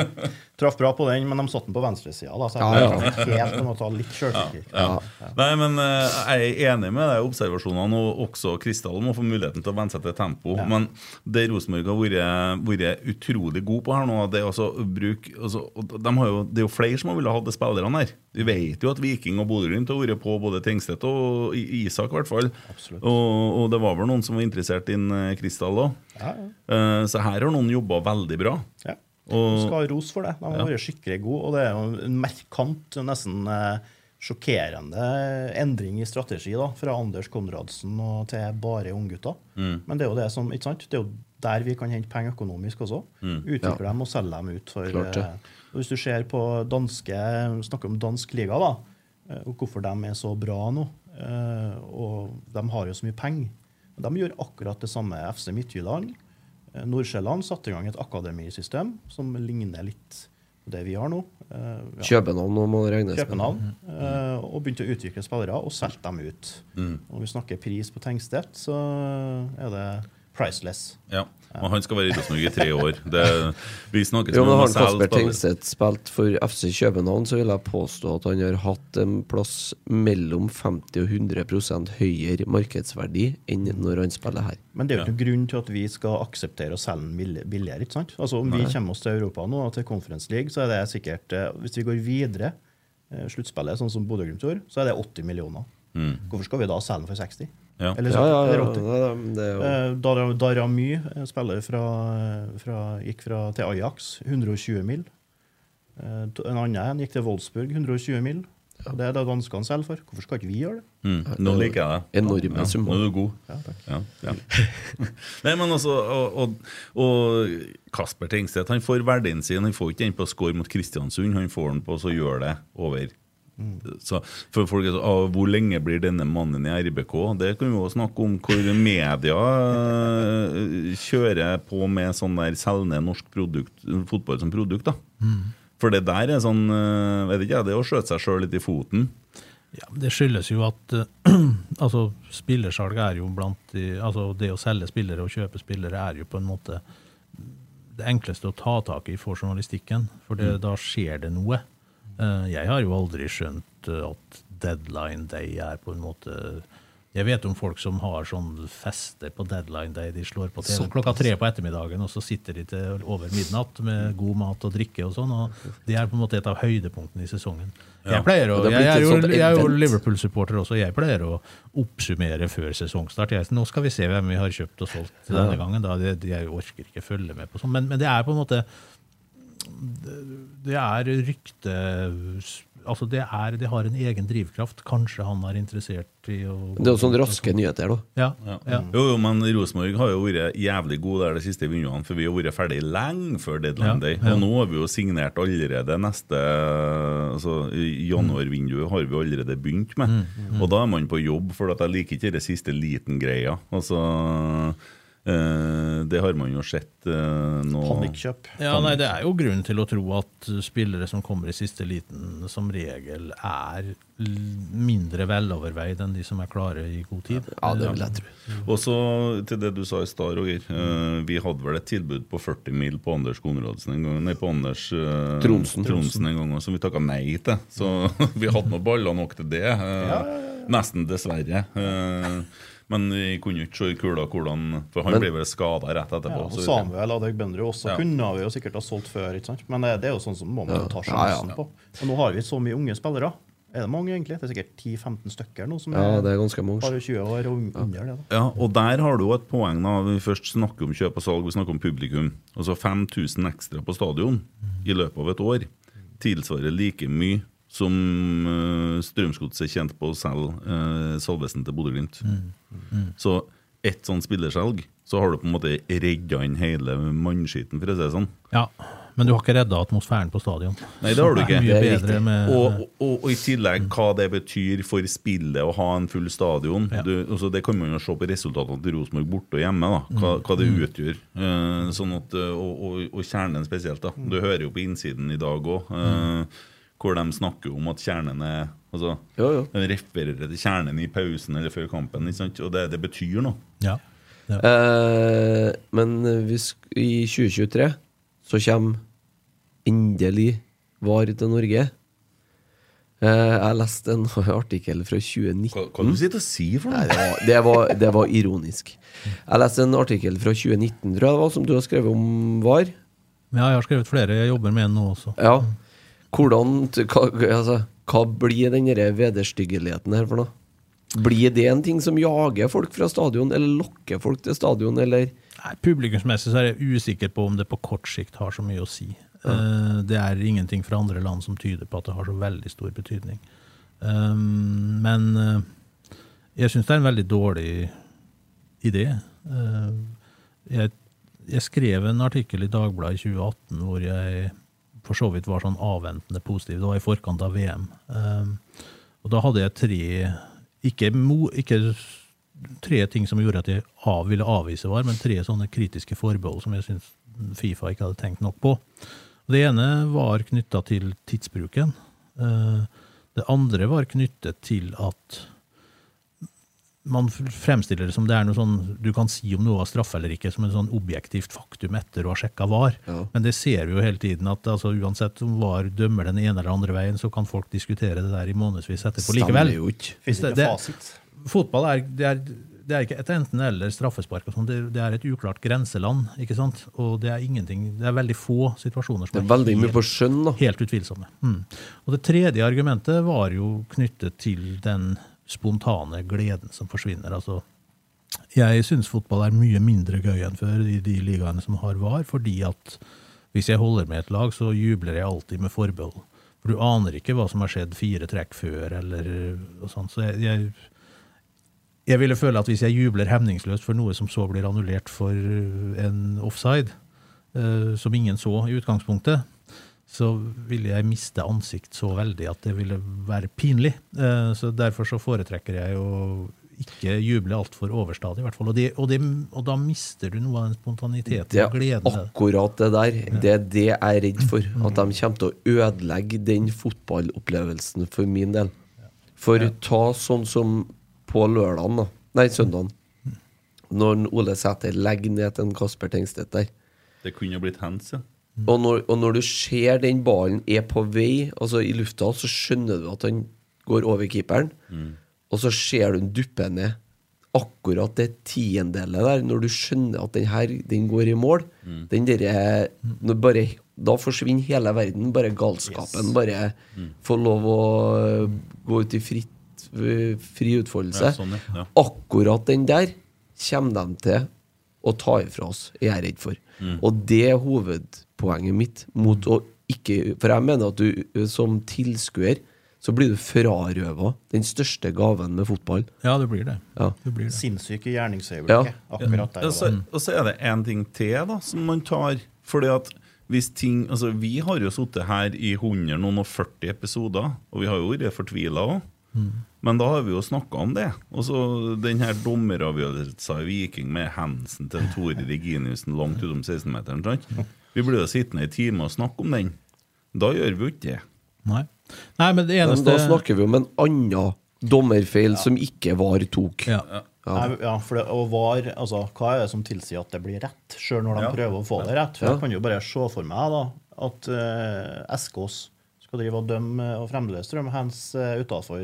Traff bra på den, men de satte den på venstresida, da, så Ja, jeg ja. ja, helt om å ta litt sjølkritikk. Ja. Nei, men uh, Jeg er enig med deg i observasjonene, og også Kristall må få muligheten til å venne seg til tempo. Men det Rosenborg har vært, utrolig god på her nå, det er altså bruk altså, de har jo, Det er jo flere som har villet ha de spillerne her. Vi vet jo at Viking og Bodø-Glimt har vært på både Tengstedt og Isak, i hvert fall. Og, og det var vel noen som var interessert i en, eh, Kristall òg. Ja, ja. Så her har noen jobba veldig bra. Ja. Og- Skal ha ros for det. De har vært skikkelig gode. Og det er jo en merkant, nesten eh, sjokkerende endring i strategi da, fra Anders Konradsen og til bare unggutter. Mm. Men det er jo det som, ikke sant? Det er jo der vi kan hente penger økonomisk også. Mm. Utvikle dem og selge dem ut. For, og hvis du ser på danske, snakker om dansk liga, da, eh, og hvorfor de er så bra nå, eh, og de har jo så mye penger. De gjør akkurat det samme. FC Midtjylland Nordsjælland satte i gang et akademisystem som ligner litt på det vi har nå. Eh, ja, Kjøpenavn må regnes med. København. eh, og begynte å utvikle spillere og solgte dem ut. Mm. Når vi snakker pris på Tengstedt, så er det priceless. Ja. Og han skal være i Rosenborg i tre år. Det, vi snakker Jo, som men om Har Kasper Tengseth spilt for FC København, så vil jeg påstå at han har hatt en plass mellom 50 og 100 høyere markedsverdi enn når han spiller her. Men det er jo ikke noen grunn til at vi skal akseptere å selge den billigere. ikke sant? Altså Om vi kommer oss til Europa nå, til Conference League, så er det sikkert eh, Hvis vi går videre, eh, sluttspillet, sånn som Bodø-Glimt gjorde, så er det 80 millioner. Mm. Hvorfor skal vi da selge den for 60? Ja. Eller, Ja, ja, ja, 80? ja, det er jo Eh, Dara- Daramy, eh, spiller fra, fra, gikk fra, til Ajax, 120 mil. Eh, En annen en gikk til Wolfsburg, 120 mil. Det er det danskene selger for. Hvorfor skal ikke vi gjøre det? Mm. Nå liker jeg det. Enorme Ja, summer. Nå er du god. Ja, takk. Ja, ja. Nei, men altså, og, og, og Kasper Tengstedt han får verdien sin. Han får ikke den på å score mot Kristiansund, han får den på å så gjøre det over. Så for folk så, ah, Hvor lenge blir denne mannen i RBK? Det kan vi jo snakke om hvor media eh, kjører på med sånn der selgende norsk produkt, fotball som produkt. da For det der er sånn eh, vet ikke Det er å skjøte seg sjøl litt i foten. Ja, men Det skyldes jo at eh, altså, spillersalg er jo blant de, altså Det å selge spillere og kjøpe spillere er jo på en måte det enkleste å ta tak i for journalistikken. For det, da skjer det noe. Eh, Jeg har jo aldri skjønt eh, at deadline day er på en måte Jeg vet om folk som har sånn fester på deadline day de slår på TV klokka tre på ettermiddagen, og så sitter de til over midnatt med god mat og drikke og sånn. og Det er på en måte et av høydepunktene i sesongen. Jeg, pleier å, Og jeg, er jo, jo. Liverpool-supporter også. Jeg pleier å oppsummere før sesongstart. Jeg, nå skal vi se hvem vi har kjøpt og solgt denne gangen. Da. Jeg orker ikke følge med på sånn. Men, men det er på en måte det- er rykte Altså, det, er, det har en egen drivkraft. Kanskje han er interessert i å Det er jo sånne raske nyheter, da. Ja. Ja. Jo, jo, men Rosenborg har jo vært jævlig gode der de siste vinduene, for vi har vært ferdig lenge før deadline Ja, day. ja. Og nå har vi jo signert allerede neste altså januarvinduet har vi allerede begynt med. Mm, Og da er man på jobb, for at jeg liker ikke den siste liten-greia. Altså eh, Det har man jo sett eh, nå. Panikkjøp. Ja, nei, Det er jo grunn til å tro at spillere som kommer i siste liten, som regel er mindre veloverveid enn de som er klare i god tid. Ja, det vil jeg tro. Og så til det du sa i stad, Roger. Eh, vi hadde vel et tilbud på 40 mil på Anders Konradsen en gang. Nei, på Anders Tromsen Tronsen. Tronsen en gang, som vi takka nei til. Så vi hadde nå baller nok til det. eh, Nesten, dessverre. Men vi kunne jo ikke se i kula hvordan For han Men- ble vel skada rett Ja, etterpå. og Samuel Samuel Adegbenderud også Ja. kunne vi jo sikkert ha solgt før. ikke sant? Men det, det er jo sånn som må man ta Ja, ja. sjansen på. Og nå har vi så mye unge spillere. Er det mange, egentlig? Det er sikkert 10-15 stykker nå som Ja, det er er ganske mange. bare 20 år og under det. da. Ja, og der har du jo et poeng da Vi først snakker om kjøp og salg, vi snakker om publikum. Altså 5000 ekstra på stadion i løpet av et år tilsvarer like mye som uh, Strømsgodset tjente på å selge uh, Salvesen til Bodø-Glimt. Så ett sånn spillersalg, så har du på en måte redda inn hele mannskiten, for å si det sånn. Ja, Men du har ikke redda atmosfæren på stadion. Nei, det har du ikke. Det er bedre med Og, og, og i tillegg hva det betyr for spillet å ha en full stadion. Ja. Du, altså det kan man jo se på resultatene til Rosenborg borte og hjemme. da, Hva, hva det utgjør. Uh, sånn at, og, og, og kjernen spesielt. da, Du hører jo på innsiden i dag òg, hvor de snakker om at kjernen er altså, Jo, jo. De refererer til kjernen i pausen eller før kampen. ikke sant? Og det, det betyr noe. Ja. ja. Eh, men hvis, i 2023 så kommer endelig VAR til Norge. Eh, jeg leste en artikkel fra 2019. Hva, hva du sitter og sier for noe? det det, var, det var ironisk. Jeg leste en artikkel fra 2019, tror jeg det var, som du har skrevet om VAR. ja, jeg har skrevet flere. Jeg jobber med en nå også. Ja. Hvordan hva, altså, hva blir den der vederstyggeligheten her for noe? Blir det en ting som jager folk fra stadion, eller lokker folk til stadion, eller Nei, Publikumsmessig så er jeg usikker på om det på kort sikt har så mye å si. Eh, det er ingenting fra andre land som tyder på at det har så veldig stor betydning. Um, men eh, jeg syns det er en veldig dårlig idé. Eh, jeg, jeg skrev en artikkel i Dagbladet i 2018 hvor jeg for så vidt var sånn avventende positiv. Det var i forkant av VM. Um, og da hadde jeg tre ikke, mo, ikke tre ting som gjorde at jeg av, ville avvise VAR, men tre sånne kritiske forbehold som jeg syns Fifa ikke hadde tenkt nok på. Det ene var knytta til tidsbruken. Eh, Det andre var knyttet til at man fremstiller det som det er noe sånn du kan si om noe var straffe eller ikke, som en sånn objektivt faktum etter å ha sjekka VAR. Ja. Men det ser vi jo hele tiden, at altså, uansett om VAR dømmer den ene eller andre veien, så kan folk diskutere det der i månedsvis etterpå likevel. Jo ikke. Det- det- Fotball er, det er, det er ikke et enten-eller straffespark. og sånn, det, det er et uklart grenseland. ikke sant? Og det er ingenting, det er veldig få situasjoner Det er som veldig mye på skjønn, da. helt utvilsomme. Mm. Og det tredje argumentet var jo knyttet til den spontane gleden som forsvinner. altså jeg syns fotball er mye mindre gøy enn før i de ligaene som har VAR, fordi at hvis jeg holder med et lag, så jubler jeg alltid med forbehold. For du aner ikke hva som har skjedd fire trekk før, eller og sånn. Så jeg, jeg, jeg ville føle at hvis jeg jubler hemningsløst for noe som så blir annullert for en offside, eh, som ingen så i utgangspunktet, så ville jeg miste ansikt så veldig at det ville være pinlig. Eh, Så derfor så foretrekker jeg å ikke juble altfor overstadig, i hvert fall. Og, det, og, det, og da mister du noe av den spontaniteten Det og gleden. akkurat det der. Det er det jeg er redd for. At de kommer til å ødelegge den fotballopplevelsen for min del. For ta sånn som på lørdagen, da. Nei, søndagen. Når Ole Sæter legger ned til en Kasper Tengstedt der. Det kunne blitt hands, ja. Og når, og når du ser den ballen er på vei altså i lufta, så skjønner du at han går over keeperen. og så ser du den duppe ned. Akkurat det tiendelet der, når du skjønner at den her, den går i mål, den derre Da forsvinner hele verden. Bare galskapen. Bare få lov å øh, gå ut i fritt, øh, fri utfoldelse. Ja, sånn, ja. Akkurat den der kommer de til å ta ifra oss, er jeg redd for. Og det er hovedpoenget mitt mot å ikke For jeg mener at du som tilskuer så blir du frarøva den største gaven med fotball. Ja, det blir det. Ja. det, blir det. Sinnssyke gjerningsøyeblikket. Akkurat der. Og så, og så er det én ting til da som man tar. Fordi at hvis ting Altså, vi har jo sittet her i 100 noen og 40 episoder, og vi har jo vært fortvila òg. Men da har vi jo snakka om det. Og så den her dommeravgjørelsen i Viking med Hansen til Tore Reginiussen langt utom 16-meteren. Vi blir jo sittende i time og snakke om den. Da gjør vi jo ikke det. Nei. Nei, men det Men eneste da snakker vi om en annen dommerfeil som ikke VAR tok. ja. ja. ja, for det, og var, altså, Hva er det som tilsier at det blir rett, sjøl når de Ja. prøver å få det rett? For Ja. Jeg kan jo bare se for meg da, at uh, Eskås skal drive og dømme og fremdeles drømme hands uh, utafor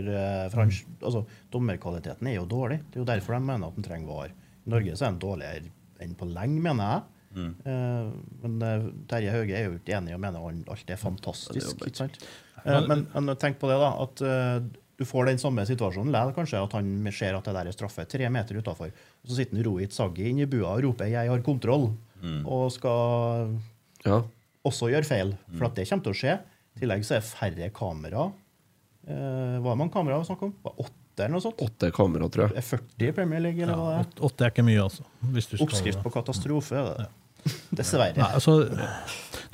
fransk altså, Dommerkvaliteten er jo dårlig. Det er jo derfor de mener at den trenger VAR. I Norge så er den dårligere enn på lenge, mener jeg. Eh, men eh, Terje Hauge er jo ikke enig og mener alt alt er fantastisk. ikke sant? Eh, men, men tenk på det, da. At du får den samme situasjonen likevel, kanskje. At han ser at det der er straffe tre meter utafor. Og så sitter Rohit Saggi inne i bua og roper 'jeg har kontroll', og skal Ja. også gjøre feil. For at det kommer til å skje. I tillegg så er det færre kamera. Eh, hva er man kamera å snakker om? Var Åtte eller noe sånt? Åtte kamera, tror jeg. Er 40 i Premier League, eller hva det er? Åtte er ikke mye, altså. Hvis du skal Oppskrift på katastrofe, er det. Dessverre. Nei, altså,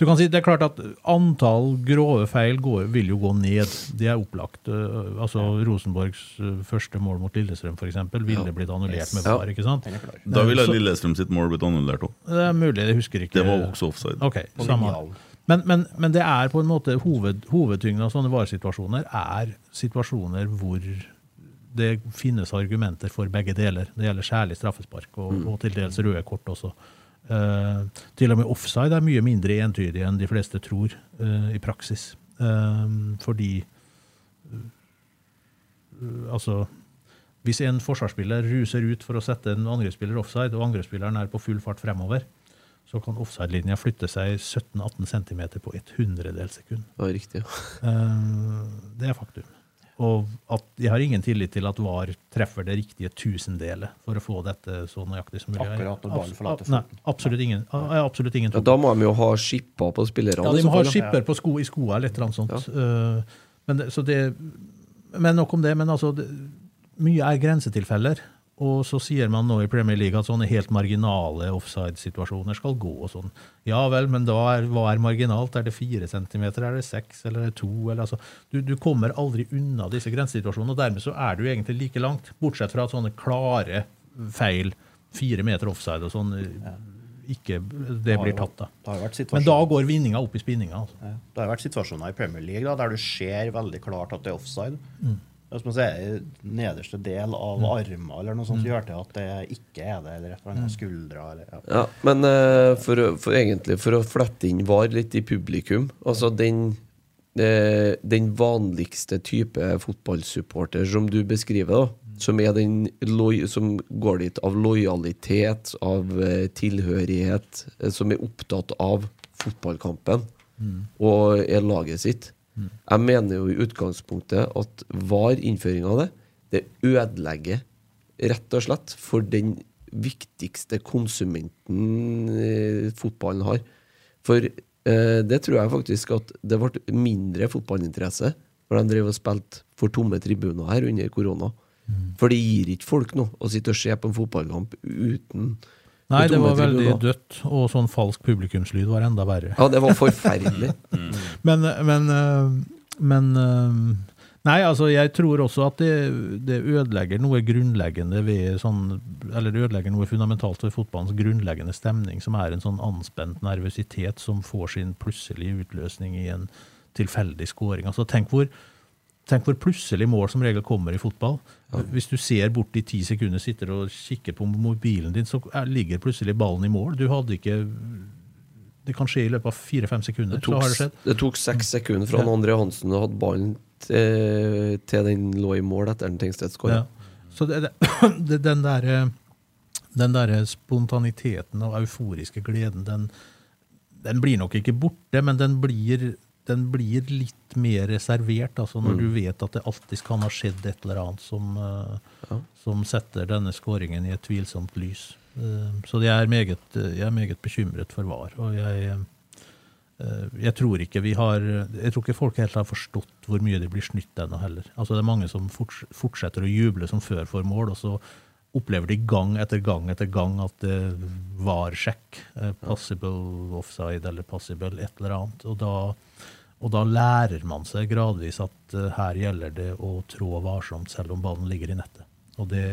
du kan si Det er klart at antall grove feil går, vil jo gå ned. Det er opplagt. Uh, altså Rosenborgs uh, første mål mot Lillestrøm for eksempel, ville blitt annullert med. VAR. ikke sant? Da ville Lillestrøm sitt mål blitt annullert òg. Det er mulig, jeg husker ikke. Det var også offside. Okay, samme. Men, men, men det er på en måte hoved, hovedtyngden av sånne varesituasjoner er situasjoner hvor det finnes argumenter for begge deler. Det gjelder særlig straffespark og, og til dels røde kort også. Eh, til og med offside er mye mindre entydig enn de fleste tror uh, i praksis. Uh, fordi Altså Hvis en forsvarsspiller ruser ut for å sette en angrepsspiller offside, og angrepsspilleren er på full fart fremover, så kan offside-linja flytte seg 17-18 cm på et hundredels sekund. Det, riktig. Eh, Det er faktum. Og at jeg har ingen tillit til at VAR treffer det riktige tusendelet for å få dette så nøyaktig som mulig. Akkurat når ballen forlater Nei, absolutt ingen. Ja, absolutt ingen Ja, da må de jo ha skipper på spillerne. ja, de må ha skipper på sko, i skoa eller et eller annet sånt. Ja. men, så det, men nok om det. Men altså, det, mye er grensetilfeller. Og så sier man nå i Premier League at sånne helt marginale offside-situasjoner skal gå. og sånn. Ja vel, men da er, hva er marginalt? Er det fire centimeter, er det seks, eller er det to? Eller, altså, du, du kommer aldri unna disse grensesituasjonene, og dermed så er du egentlig like langt. Bortsett fra at sånne klare feil, fire meter offside og sånn, ikke det blir tatt, da. Men da går vinninga opp i spinninga. Altså. det har vært situasjoner i Premier League da, der du ser veldig klart at det er offside. Mm. Hvis man sier nederste del av armen eller noe sånt gjør til at det ikke er det, eller et eller Mm. annet skuldra eller ja. Ja, men uh, for, for egentlig for å flette inn VAR litt i publikum Altså den eh, den vanligste type fotballsupporter som du beskriver, da, som, er den loj som går dit av lojalitet, av eh, tilhørighet, som er opptatt av fotballkampen og er laget sitt. Jeg mener jo i utgangspunktet at VAR, innføringa av det, det ødelegger rett og slett for den viktigste konsumenten eh, fotballen har. For eh, det tror jeg faktisk at det ble mindre fotballinteresse når de drev og spilte for tomme tribuner her under korona. For det gir ikke folk noe å sitte og se på en fotballkamp uten Nei, det var veldig dødt, og sånn falsk publikumslyd var enda verre. Ja, det var forferdelig. Men, men, øh, men øh, Nei, altså, jeg tror også at det, det ødelegger noe grunnleggende ved sånn Eller det ødelegger noe fundamentalt ved fotballens grunnleggende stemning, som er en sånn anspent nervøsitet som får sin plutselige utløsning i en tilfeldig scoring. Altså, tenk hvor Tenk hvor plutselig mål som regel kommer i fotball. Hvis du ser bort i ti sekunder, sitter og kikker på mobilen din, så er- ligger plutselig ballen i mål. Du hadde ikke Det kan skje i løpet av fire-fem sekunder. Det tok, har det det tok seks sekunder fra Ja. André Hansen hadde ballen til, til den lå i mål etter den Tengstedt skåra. Ja. Så det, det, den derre den der spontaniteten og euforiske gleden, den, den blir nok ikke borte, men den blir, den blir litt mer reservert. Altså når du vet at det alltid kan ha skjedd et eller annet som, ja. som setter denne skåringen i et tvilsomt lys. Eh, så jeg er meget, jeg er meget bekymret for VAR. Og jeg, eh, jeg tror ikke vi har Jeg tror ikke folk helt har forstått hvor mye de blir snytt ennå heller. Altså Det er mange som fortsetter å juble som før for mål, og så opplever de gang etter gang etter gang at det var sjekk. eh, Possible offside eller possible et eller annet. Og da, og da lærer man seg gradvis at eh, her gjelder det å trå varsomt selv om ballen ligger i nettet. Og det,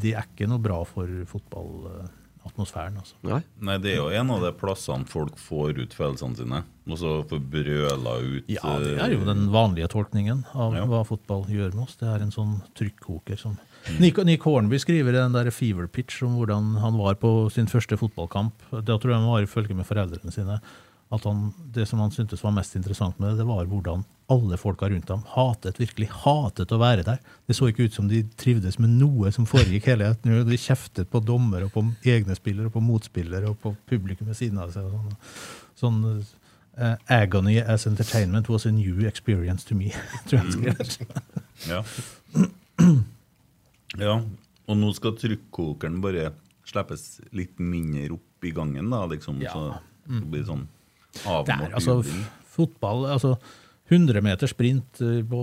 det er ikke noe bra for fotballatmosfæren. Altså. Nei. Nei, det er jo en av de plassene folk får ut følelsene sine, og så får brøla ut Ja, det er jo den vanlige tolkningen av Ja. hva fotball gjør med oss. Det er en sånn trykkoker som Nick, Nick Hornby skriver i den der fever pitch om hvordan han var på sin første fotballkamp. Da tror jeg han var i følge med foreldrene sine. At han, det som han syntes var mest interessant med det, det var hvordan alle folka rundt ham hatet, virkelig hatet å være der. Det så ikke ut som de trivdes med noe som foregikk hele tiden. De kjeftet på dommer og på egne spillere og på motspillere og på publikum ved siden av seg. og Sånn, sånn Uh, Agony as entertainment was a new experience to me, tror jeg skrev. Ja. ja. Og nå skal trykkokeren bare slippes litt mindre opp i gangen, da, liksom. Ja. Så det blir sånn Det er altså fotball altså 100 meter sprint eh, på,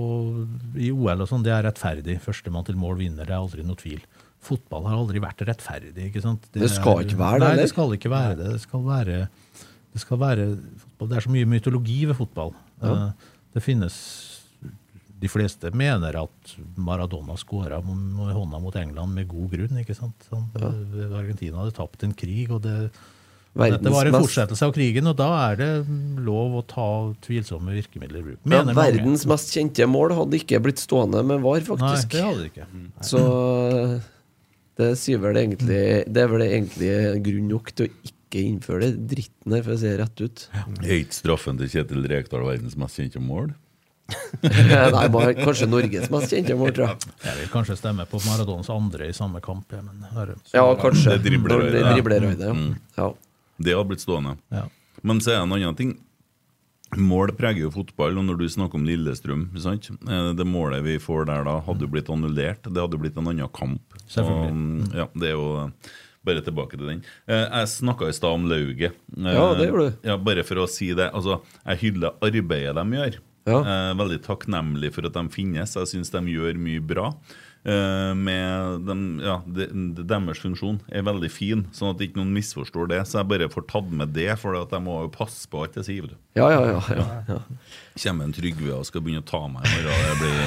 i OL og sånn, det er rettferdig. Førstemann til mål vinner, det er aldri noe tvil. Fotball har aldri vært rettferdig. ikke sant? Det skal er- ikke være det, Nei, eller? det skal ikke være det. Det skal være, det skal være fotball. Det er så mye mytologi ved fotball. Ja. Det finnes De fleste mener at Maradona skåra med hånda mot England med god grunn. ikke sant? Han, Argentina hadde tapt en krig, og det, Verdens dette var en fortsettelse av krigen, og da er det lov å ta tvilsomme virkemidler i bruk. Ja, mange. verdens mest kjente mål hadde ikke blitt stående med VAR, faktisk. Nei, det hadde de ikke. Så det sier vel egentlig Det er vel egentlig grunn nok til å ikke innføre det dritten her, for å si det rett ut. Er ikke straffen til Kjetil Rekdal verdens mest kjente mål? Nei, bare, kanskje Norges mest kjente mål, tror jeg. Jeg vil kanskje stemme på Maradonas andre i samme kamp. Men, hør, Ja, kanskje. Det dribler det dribler ja. Mm. ja. Det hadde blitt stående. ja. Men så er det en annen ting. Mål preger jo fotball, og når du snakker om Lillestrøm sant? Eh, Det målet vi får der da, hadde jo blitt annullert. Det hadde blitt en annen kamp. Selvfølgelig. Og, ja, det er jo bare tilbake til den. Eh, Jeg snakka i stad om lauget. Eh, Ja, det gjorde du. Ja, bare for å si det. Altså, jeg hyller arbeidet de gjør. Ja. Veldig takknemlig for at de finnes. Jeg syns de gjør mye bra. Eh, med dem, ja, de, de, Deres funksjon er veldig fin, sånn at ikke noen misforstår det. Så jeg bare får tatt med det, for at jeg må jo passe på alt jeg sier. Ja, ja, ja. ja, ja. Kommer en Trygve og skal begynne å ta meg i morgen. Det blir,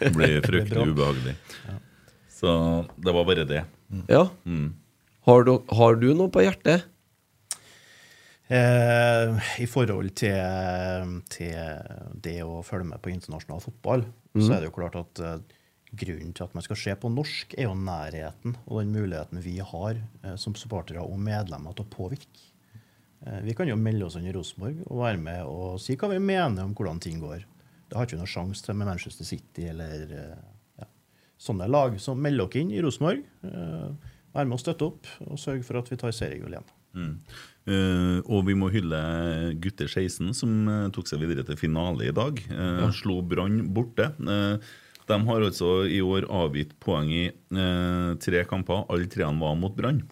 det blir fryktelig ubehagelig. Så det var bare det. ja. Mm. Har, du, har du noe på hjertet? Eh, I forhold til, til det å følge med på internasjonal fotball, så er det jo klart at eh, grunnen til at man skal se på norsk, er jo nærheten og den muligheten vi har eh, som supportere og medlemmer til å påvirke. Eh, vi kan jo melde oss i Rosenborg og være med og si hva vi mener om hvordan ting går. Det har ikke noen sjanse til med Manchester City eller eh, ja, sånne lag. Så meld dere inn i Rosenborg. Eh, Vær med og støtte opp, og sørg for at vi tar seriegull igjen. Eh, og vi må hylle gutter 16, som tok seg videre til finale i dag. Eh, Slo Brann borte. Eh, de har altså i år avgitt poeng i eh, tre kamper. Alle treene var mot Brann.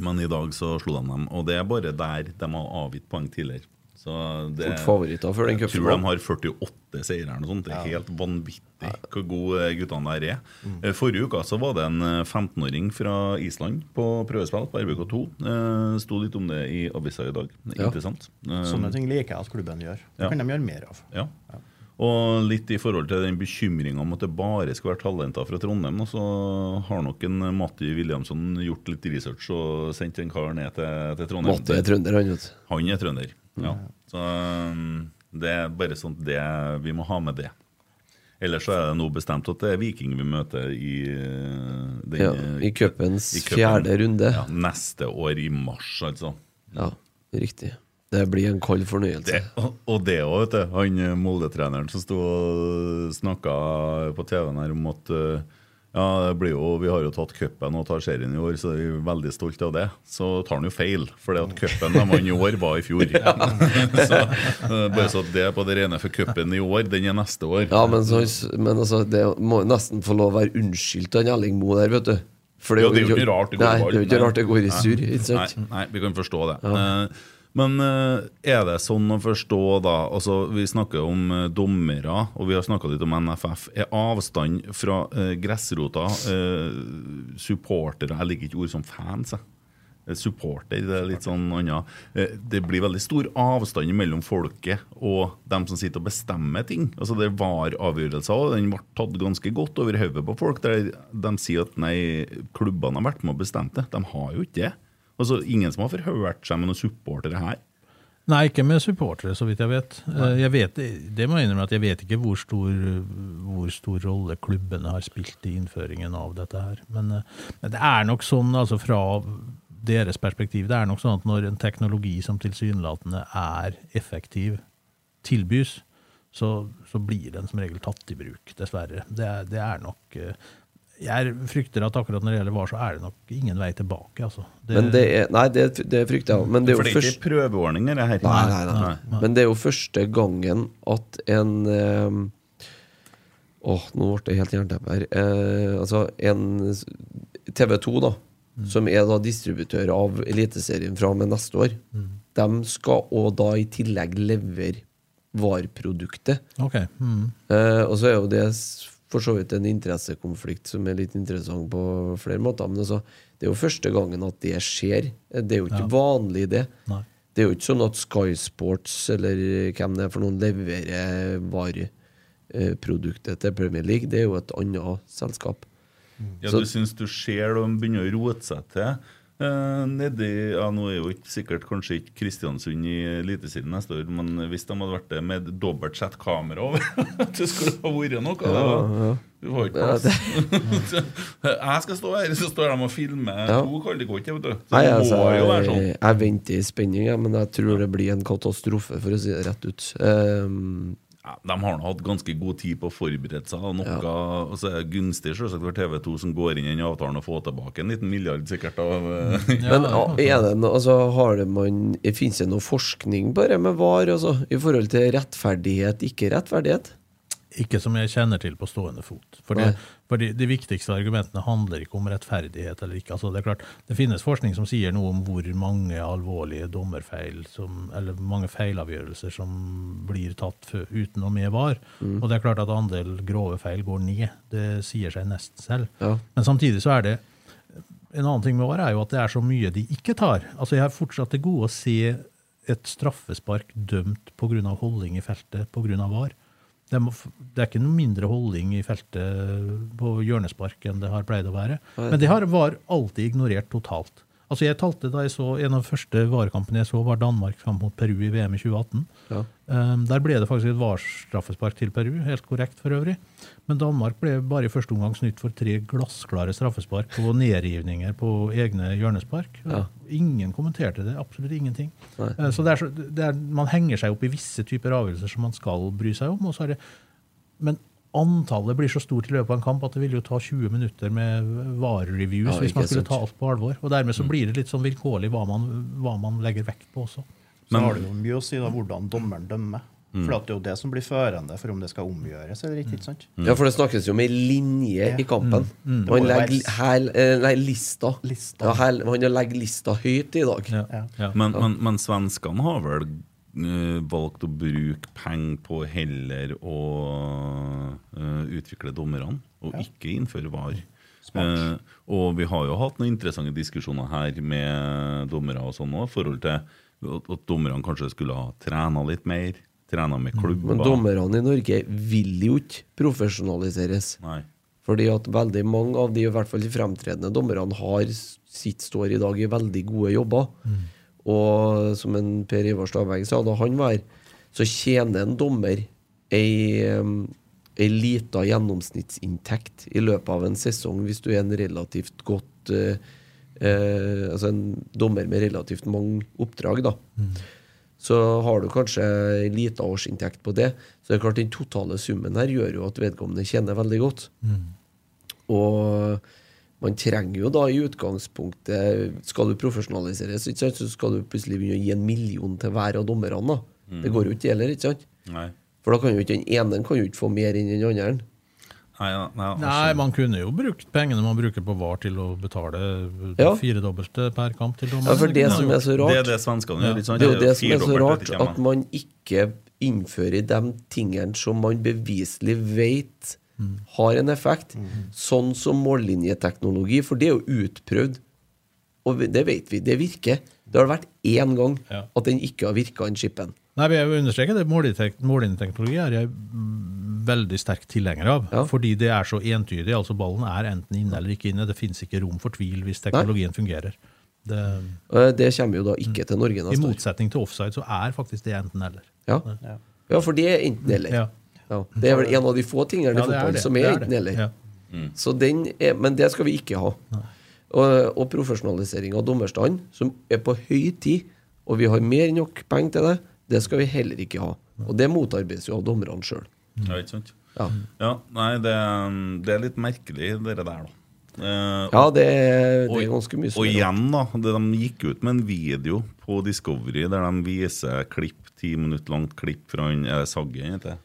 Men i dag så slo de dem. Og det er bare der de har avgitt poeng tidligere. Så det, Fort favoritter før den jeg tror de har 48 seire eller noe sånt. Det er helt vanvittig hvor gode guttene der er. Mm. Forrige uke så var det en eh, 15-åring fra Island på prøvespill på RBK2. Eh, Sto litt om det i avisa i dag. Ja. Interessant. Eh, Sånne ting liker jeg at klubben gjør. Det Ja. kan de gjøre mer av. ja. Og litt i forhold til den bekymringa om at det bare skal være talenter fra Trondheim, så har nok en Matti Williamson gjort litt research og sendt en kar ned til, til Trondheim. Matti er trønder, han, vet. Han er trønder. Ja. Så um, det er bare sånn det, vi må ha med det. Ellers så er det nå bestemt at det er Viking vi møter i uh, den, Ja, I cupens fjerde runde. Ja, neste år i mars, altså. Ja, riktig. Det blir en kald fornøyelse. Det, og- det òg, vet du. Han eh, Molde-treneren som sto og snakka på TV-en her om at eh, ja, det blir jo, vi har jo tatt cupen og tar serien i år, så vi er veldig stolte av det. Så tar han jo feil, for det at cupen de vant i år, var i fjor. så, eh, bare så det er på det rene, for cupen i år, den er neste år. Ja, men, så, men altså, det må nesten få lov å være unnskyldt av Elling Moe der, vet du. For det rart det er jo ikke rart det går i surr. Nei, nei, vi kan forstå det. Eh, Men eh, er det sånn å forstå, da altså Vi snakker om eh, dommere, og vi har snakka litt om NFF. Er avstand fra eh, gressrota, eh, supportere Jeg liker ikke ord som fans. jeg. Eh, Supporter, det er litt sånn annet. Eh, Det blir veldig stor avstand mellom folket og dem som sitter og bestemmer ting. Altså Det var avgjørelser, og den ble tatt ganske godt over hodet på folk. Der de sier at nei, klubbene har vært med og bestemt det. De har jo ikke det. Altså Ingen som har forhørt seg med noen supportere her. Nei, ikke med supportere, så vidt jeg vet. Eh, Jeg vet det må jeg innrømme at jeg vet ikke hvor stor, hvor stor rolle klubbene har spilt i innføringen av dette her. Men, eh, men det er nok sånn, altså fra deres perspektiv, det er nok sånn at når en teknologi som tilsynelatende er effektiv, tilbys, så, så blir den som regel tatt i bruk, dessverre. Det er, det er nok eh, Jeg frykter at akkurat når det gjelder VAR, så er det nok ingen vei tilbake, altså. Det- Men det er, nei, det, det frykter jeg òg. Men det er jo først ikke prøveordninger, det her. Nei, nei, nei. Men det er jo første gangen at en eh, Åh, nå ble det helt jernteppe her. Eh, altså en TV 2, da, som er da distributør av Eliteserien fra og med neste år, de skal òg da i tillegg levere VAR-produktet. Ok. Mm. Eh, og så er jo det for så vidt en interessekonflikt som er litt interessant på flere måter. Men altså, det er jo første gangen at det skjer. Det er jo ikke vanlig, det. Nei. Det er jo ikke sånn at Sky Sports eller hvem det er for noen leverer vareproduktet til Premier League. Det er jo et annet selskap. Ja, Så- Du syns du ser de begynner å rote seg til? Eh, nedi, ja, Nå er jo ikke sikkert kanskje ikke Kristiansund i Eliteserien neste år, men hvis de hadde vært det med dobbelt sett kamera over Det skulle ha vært noe. Ja, Du har ikke plass. jeg skal stå her, så står de og filmer Ja. to kalde godt, vet du. Så Nei, det altså, jeg, sånn. jeg venter i spenning, men jeg tror det blir en katastrofe, for å si det rett ut. Um, Ja, de har nå hatt ganske god tid på å forberede seg. Og, noe, og så er det gunstig selvsagt for TV2 som går inn i den avtalen og får tilbake en liten milliard sikkert av ja, men ah, er det noe, altså, har det man, finnes det noe forskning bare med VAR, altså, i forhold til rettferdighet, ikke rettferdighet? Ikke som jeg kjenner til på stående fot. For, det, for de, de viktigste argumentene handler ikke om rettferdighet eller ikke. Altså, det, er klart, det finnes forskning som sier noe om hvor mange alvorlige dommerfeil, som, eller mange feilavgjørelser som blir tatt uten og med var. Og det er klart at andel grove feil går ned. Det sier seg nesten selv. Ja. Men samtidig så er det en annen ting med VAR er jo at det er så mye de ikke tar. Altså Jeg har fortsatt til gode å se et straffespark dømt pga. holdning i feltet pga. VAR. Det, må, det er ikke noe mindre holding i feltet på hjørnespark enn det har pleid å være. Men det har VAR alltid ignorert totalt. Altså jeg talte da jeg så En av de første VAR-kampene jeg så, var Danmark fram mot Peru i VM i 2018. Ja. Um, der ble det faktisk et VAR-straffespark til Peru, helt korrekt for øvrig. Men Danmark ble bare i første omgang snytt for tre glassklare straffespark og nedrivninger på egne hjørnespark. Ja. Ingen kommenterte det, absolutt ingenting. Eh, Så det er så, det er, Man henger seg opp i visse typer avgjørelser som man skal bry seg om. Og så er det, men antallet blir så stort i løpet av en kamp at det vil jo ta 20 minutter med VAR-reviews Ja, hvis man skulle sant. ta alt på alvor. Og dermed så blir det litt sånn vilkårlig hva man, hva man legger vekt på også. Så har det jo mye å si da hvordan dommeren dømmer. For det er jo det som blir førende for om det skal omgjøres eller ikke. ikke sant? Ja, for det snakkes jo om ei linje i kampen. Mm. Han legger være- her, eh, nei, lista. Lista. Ja, her, han legger lista høyt i dag. Ja. Ja. Ja. Men, men, men svenskene har vel valgt å bruke penger på heller å uh, utvikle dommerne, og ikke innføre VAR. Uh, og vi har jo hatt noen interessante diskusjoner her med dommere og sånn òg, i forhold til at, at dommerne kanskje skulle ha trena litt mer. Trena med klubber. Men dommerne i Norge vil jo ikke profesjonaliseres. Nei. Fordi at veldig mange av de i hvert fall de fremtredende dommerne har sitt står i dag i veldig gode jobber. Og som en Per Ivar Staveng sa, da han var her, så tjener en dommer ei, ei lita gjennomsnittsinntekt i løpet av en sesong hvis du er en relativt godt eh, eh, Altså en dommer med relativt mange oppdrag, da. så har du kanskje en lita årsinntekt på det. Så det er klart den totale summen her gjør jo at vedkommende tjener veldig godt. Og man trenger jo da i utgangspunktet Skal du profesjonaliseres, ikke sant, så skal du plutselig begynne å gi en million til hver av dommerne. da. Det går jo ikke heller, ikke sant? Nei. For da kan jo ikke den ene kan jo ikke få mer enn den andre. Nei, ja, nei, altså, Nei, man kunne jo brukt pengene man bruker på VAR til å betale Ja. firedobbelte per kamp til dommerne. Ja, for det som er så så Det er rart, det svenskene gjør. ikke det er jo det som er så rart, at man ikke innfører de tingene som man beviselig vet har en effekt, sånn som mållinjeteknologi, for det er jo utprøvd. Og det vet vi, det virker. Det har vært én gang at den ikke har virka, den chipen. Nei, vi vil understreke det. Mållinjetek- Mållinjeteknologi er jeg veldig sterk tilhenger av. Ja. Fordi det er så entydig. altså Ballen er enten inne eller ikke inne. Det fins ikke rom for tvil hvis teknologien fungerer. Det, Eh, Det kommer jo da ikke til Norge I neste år. motsetning til offside så er faktisk det enten eller. Ja. ja, for det er enten eller. Ja. Ja. Det er vel en av de få tingene Ja, i fotballen er som er er enten-eller. Ja. Så den er, men det skal vi ikke ha. Og, og profesjonalisering av dommerstanden, som er på høy tid, og vi har mer enn nok penger til det, det skal vi heller ikke ha. Og det motarbeides jo av dommerne sjøl. Ja, ikke sant? Ja. Ja, nei, det, det er litt merkelig, det der, da. Eh, ja, det er, det er ganske mye Og er igjen, da. Det, de gikk ut med en video på Discovery der de viser klipp, ti minutter langt klipp fra han eh, Saggen, heter det.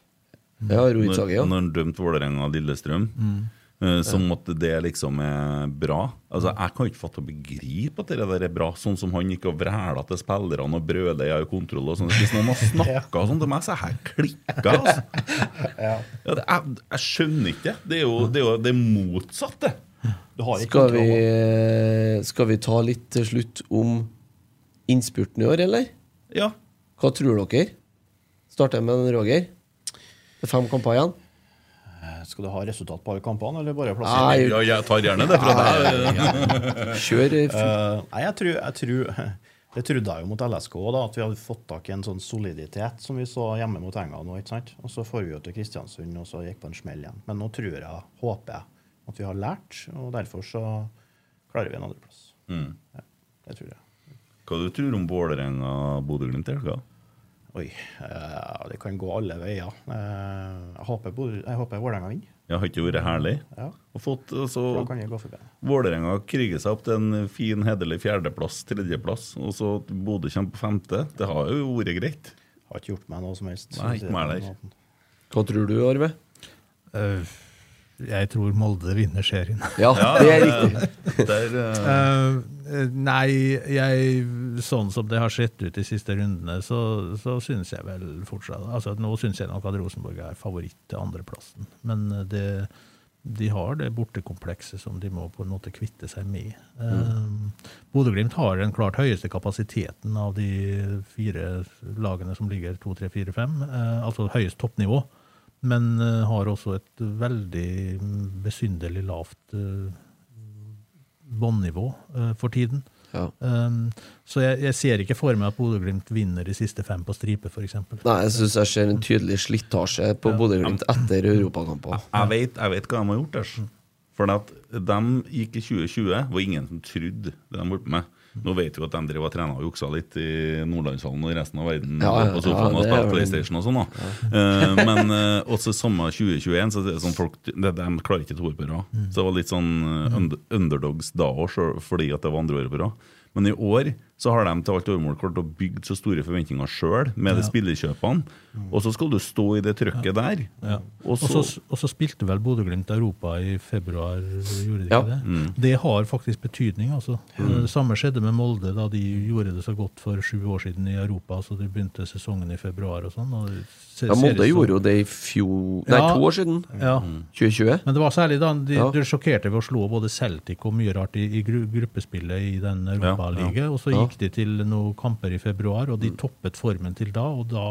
Ja, Sage, ja. når han dømte Vålerenga og Lillestrøm. eh, Som at det liksom er bra. Altså, Jeg kan ikke fatte og begripe at det der er bra, sånn som han gikk og vræla til spillerne og brøla jeg har kontroll og sånn. Hvis noen har snakka sånn til meg, så har jeg klikka. Altså. Ja, det, jeg, jeg skjønner ikke det. Det er jo det, er jo det motsatte. Du har ikke Skal vi, skal vi ta litt til slutt om innspurten i år, eller? Ja. Hva tror dere? Starter med Roger. Er fem kamper igjen. Skal du ha resultat på alle kampene, eller bare Nei, plassering? ja, jeg tar gjerne det fra deg. kjør. eh, Eh, nei, jeg tror, jeg tror Det trodde jeg jo mot LSK, da, at vi hadde fått tak i en sånn soliditet som vi så hjemme mot Enga nå. ikke sant? Og så får vi jo til Kristiansund, og så gikk på en smell igjen. Men nå tror jeg, håper jeg, at vi har lært, og derfor så klarer vi en andreplass. Mm. Ja, det tror jeg. Hva du tror du om Vålerenga-Bodø-Glimt i helga? Oi, Uh, det kan gå alle veier. Uh, jeg håper, jeg håper Vålerenga vinner. Ja, har ikke det vært herlig? Ja, Og fått, altså, da kan jeg gå forbi. Vålerenga kriger seg opp til en fin, hederlig fjerdeplass, tredjeplass, og så Bodø kommer på femte. Det har jo vært greit. Har ikke gjort meg noe som helst. Nei, ikke meg heller. Hva tror du, Arve? Eh, jeg tror Molde vinner serien. Ja, det er riktig. Der, uh... Uh, nei, jeg, sånn som det har sett ut de siste rundene, så, så syns jeg vel fortsatt altså Nå syns jeg nok at Rosenborg er favoritt til andreplassen. Men det, de har det bortekomplekset som de må på en måte kvitte seg med. Mm. Bodø-Glimt har den klart høyeste kapasiteten av de fire lagene som ligger 2, 3, 4, 5. Eh, altså høyest toppnivå. Men eh, har også et veldig besynderlig lavt eh, båndnivå eh, for tiden. Ja. Um, så jeg, jeg ser ikke for meg at Bodø-Glimt vinner de siste fem på stripe, f.eks. Nei, jeg syns jeg ser en tydelig slitasje på Bodø-Glimt etter europakamper. jeg, vet, jeg vet hva de har gjort. Der. For at de gikk i 2020, var ingen som trodde det de holdt på med. Nå vet vi at de drev og trena og juksa litt i Nordlandshallen og i resten av verden. Ja, ja, på sofaen ja, og spilte PlayStation og sånn. da. Uh, men uh, også samme 2021, så det er sånn folk, de, de klarer ikke to år på rad. Mm. Så det var litt sånn uh, underdogs da òg, fordi at det var andre året på rad. Men i år så har de til alt overmål klart å bygge så store forventninger sjøl med de spillerkjøpene. Og så skal du stå i det trøkket der. Ja. Og Og så så, og så spilte vel Bodø-Glimt Europa i februar, gjorde de Ja. ikke det? Det har faktisk betydning, altså. Det samme skjedde med Molde da de gjorde det så godt for sju år siden i Europa. så De begynte sesongen i februar og sånn. og ser- Ja, Molde gjorde jo det i fjor Nei, Ja. to år siden. Ja. 2020. Men det var særlig da de, Ja. de sjokkerte ved å slå både Celtic og mye rart i, i gruppespillet i den Europaligaen. Og så Ja. De til noen kamper i februar, og de toppet formen til da. Og da,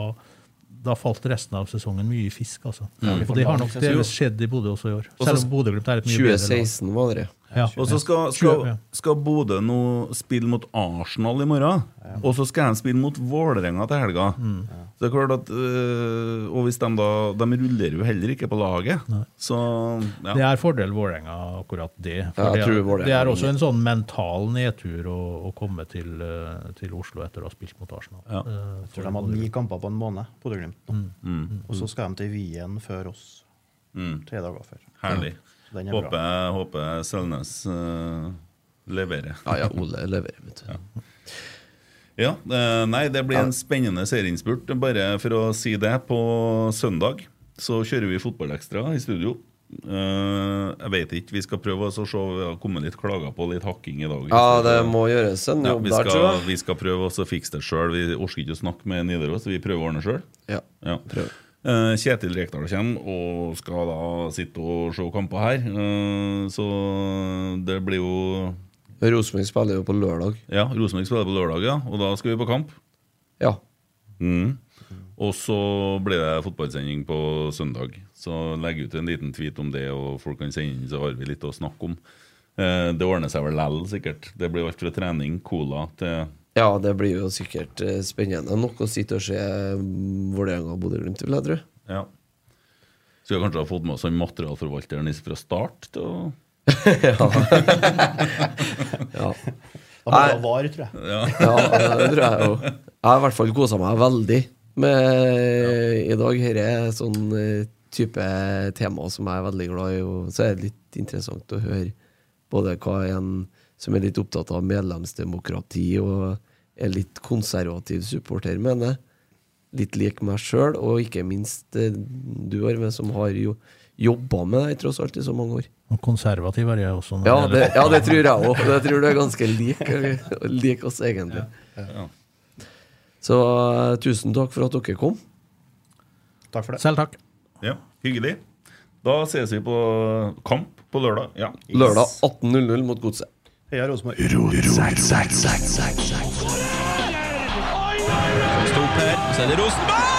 da falt resten av sesongen mye i fisk, altså. Og det har nok det skjedd i Bodø også i år. Selv om Bodø-Glimt er et mye bedre lag. 2016 var det. Ja. Og så skal, skal, skal Bodø nå spille mot Arsenal i morgen. Og så skal de spille mot Vålerenga til helga. Det er klart at øh, Og hvis de da De rullerer jo heller ikke på laget. Så ja. Det er fordel Vålerenga, akkurat det. For Ja, det, er, det er også en sånn mental nedtur å, å komme til, eh, til Oslo etter å ha spilt mot Arsenal. Ja. Eh, Jeg tror de hadde ni kamper på en måned, Bodø-Glimt. Mm. Mm. Og så skal de til Wien før oss. Mm. Tre dager før. Herlig. Så den er bra. Håper, håper Selnes uh, leverer. Ja, ja, Ole leverer, vet du. Ja, eh, nei, det blir en spennende serieinnspurt. Bare for å si det, på søndag så kjører vi Fotballekstra i studio. Uh, jeg vet ikke, vi skal prøve å se. Vi har kommet litt klager på litt hakking i dag. Ja, det må gjøres en Ja, jobb vi, der, tror jeg. vi skal prøve å fikse det sjøl. Vi orker ikke å snakke med Nidaros, vi prøver å ordne sjøl. Ja, Ja. prøv. Eh, Kjetil Rekdal kommer og skal da sitte og se kamper her. Eh, så det blir jo Rosenborg spiller jo på lørdag. Ja, Rosenborg spiller på lørdag, ja. Og da skal vi på kamp. Ja. Mm. Og så blir det fotballsending på søndag. Så legg ut en liten tweet om det, og folk kan sende inn, så har vi litt å snakke om. Eh, det ordner seg vel lell, sikkert. Det blir alt fra trening, cola til ja, det blir jo sikkert eh, spennende nok å sitte og se mm, Vålerenga og Bodø-Glimt, vil jeg tro. Ja. Skulle kanskje ha fått med oss han materialforvalteren fra start til å Ja. Da må det var, tror jeg. ja. Ja, det tror jeg jo. Jeg har i hvert fall kosa meg veldig med i dag. Dette er sånn eh, type tema som jeg er veldig glad i, og så er det litt interessant å høre både hva en som er litt opptatt av medlemsdemokrati og er litt konservativ supporter, mener. Litt lik meg sjøl, og ikke minst eh, du, Arve, som har jo jobba med det tross alt i så mange år. Og konservativ er jeg også. når Ja, det ja, det tror jeg òg. Jeg tror du er ganske lik, lik oss, egentlig. Ja. Så eh, tusen takk for at dere kom. Takk for det. Selv takk. ja. Hyggelig. Da ses vi på kamp på lørdag. Ja. Lørdag 18.00 mot Godset. Heia Rosenborg. Stå opp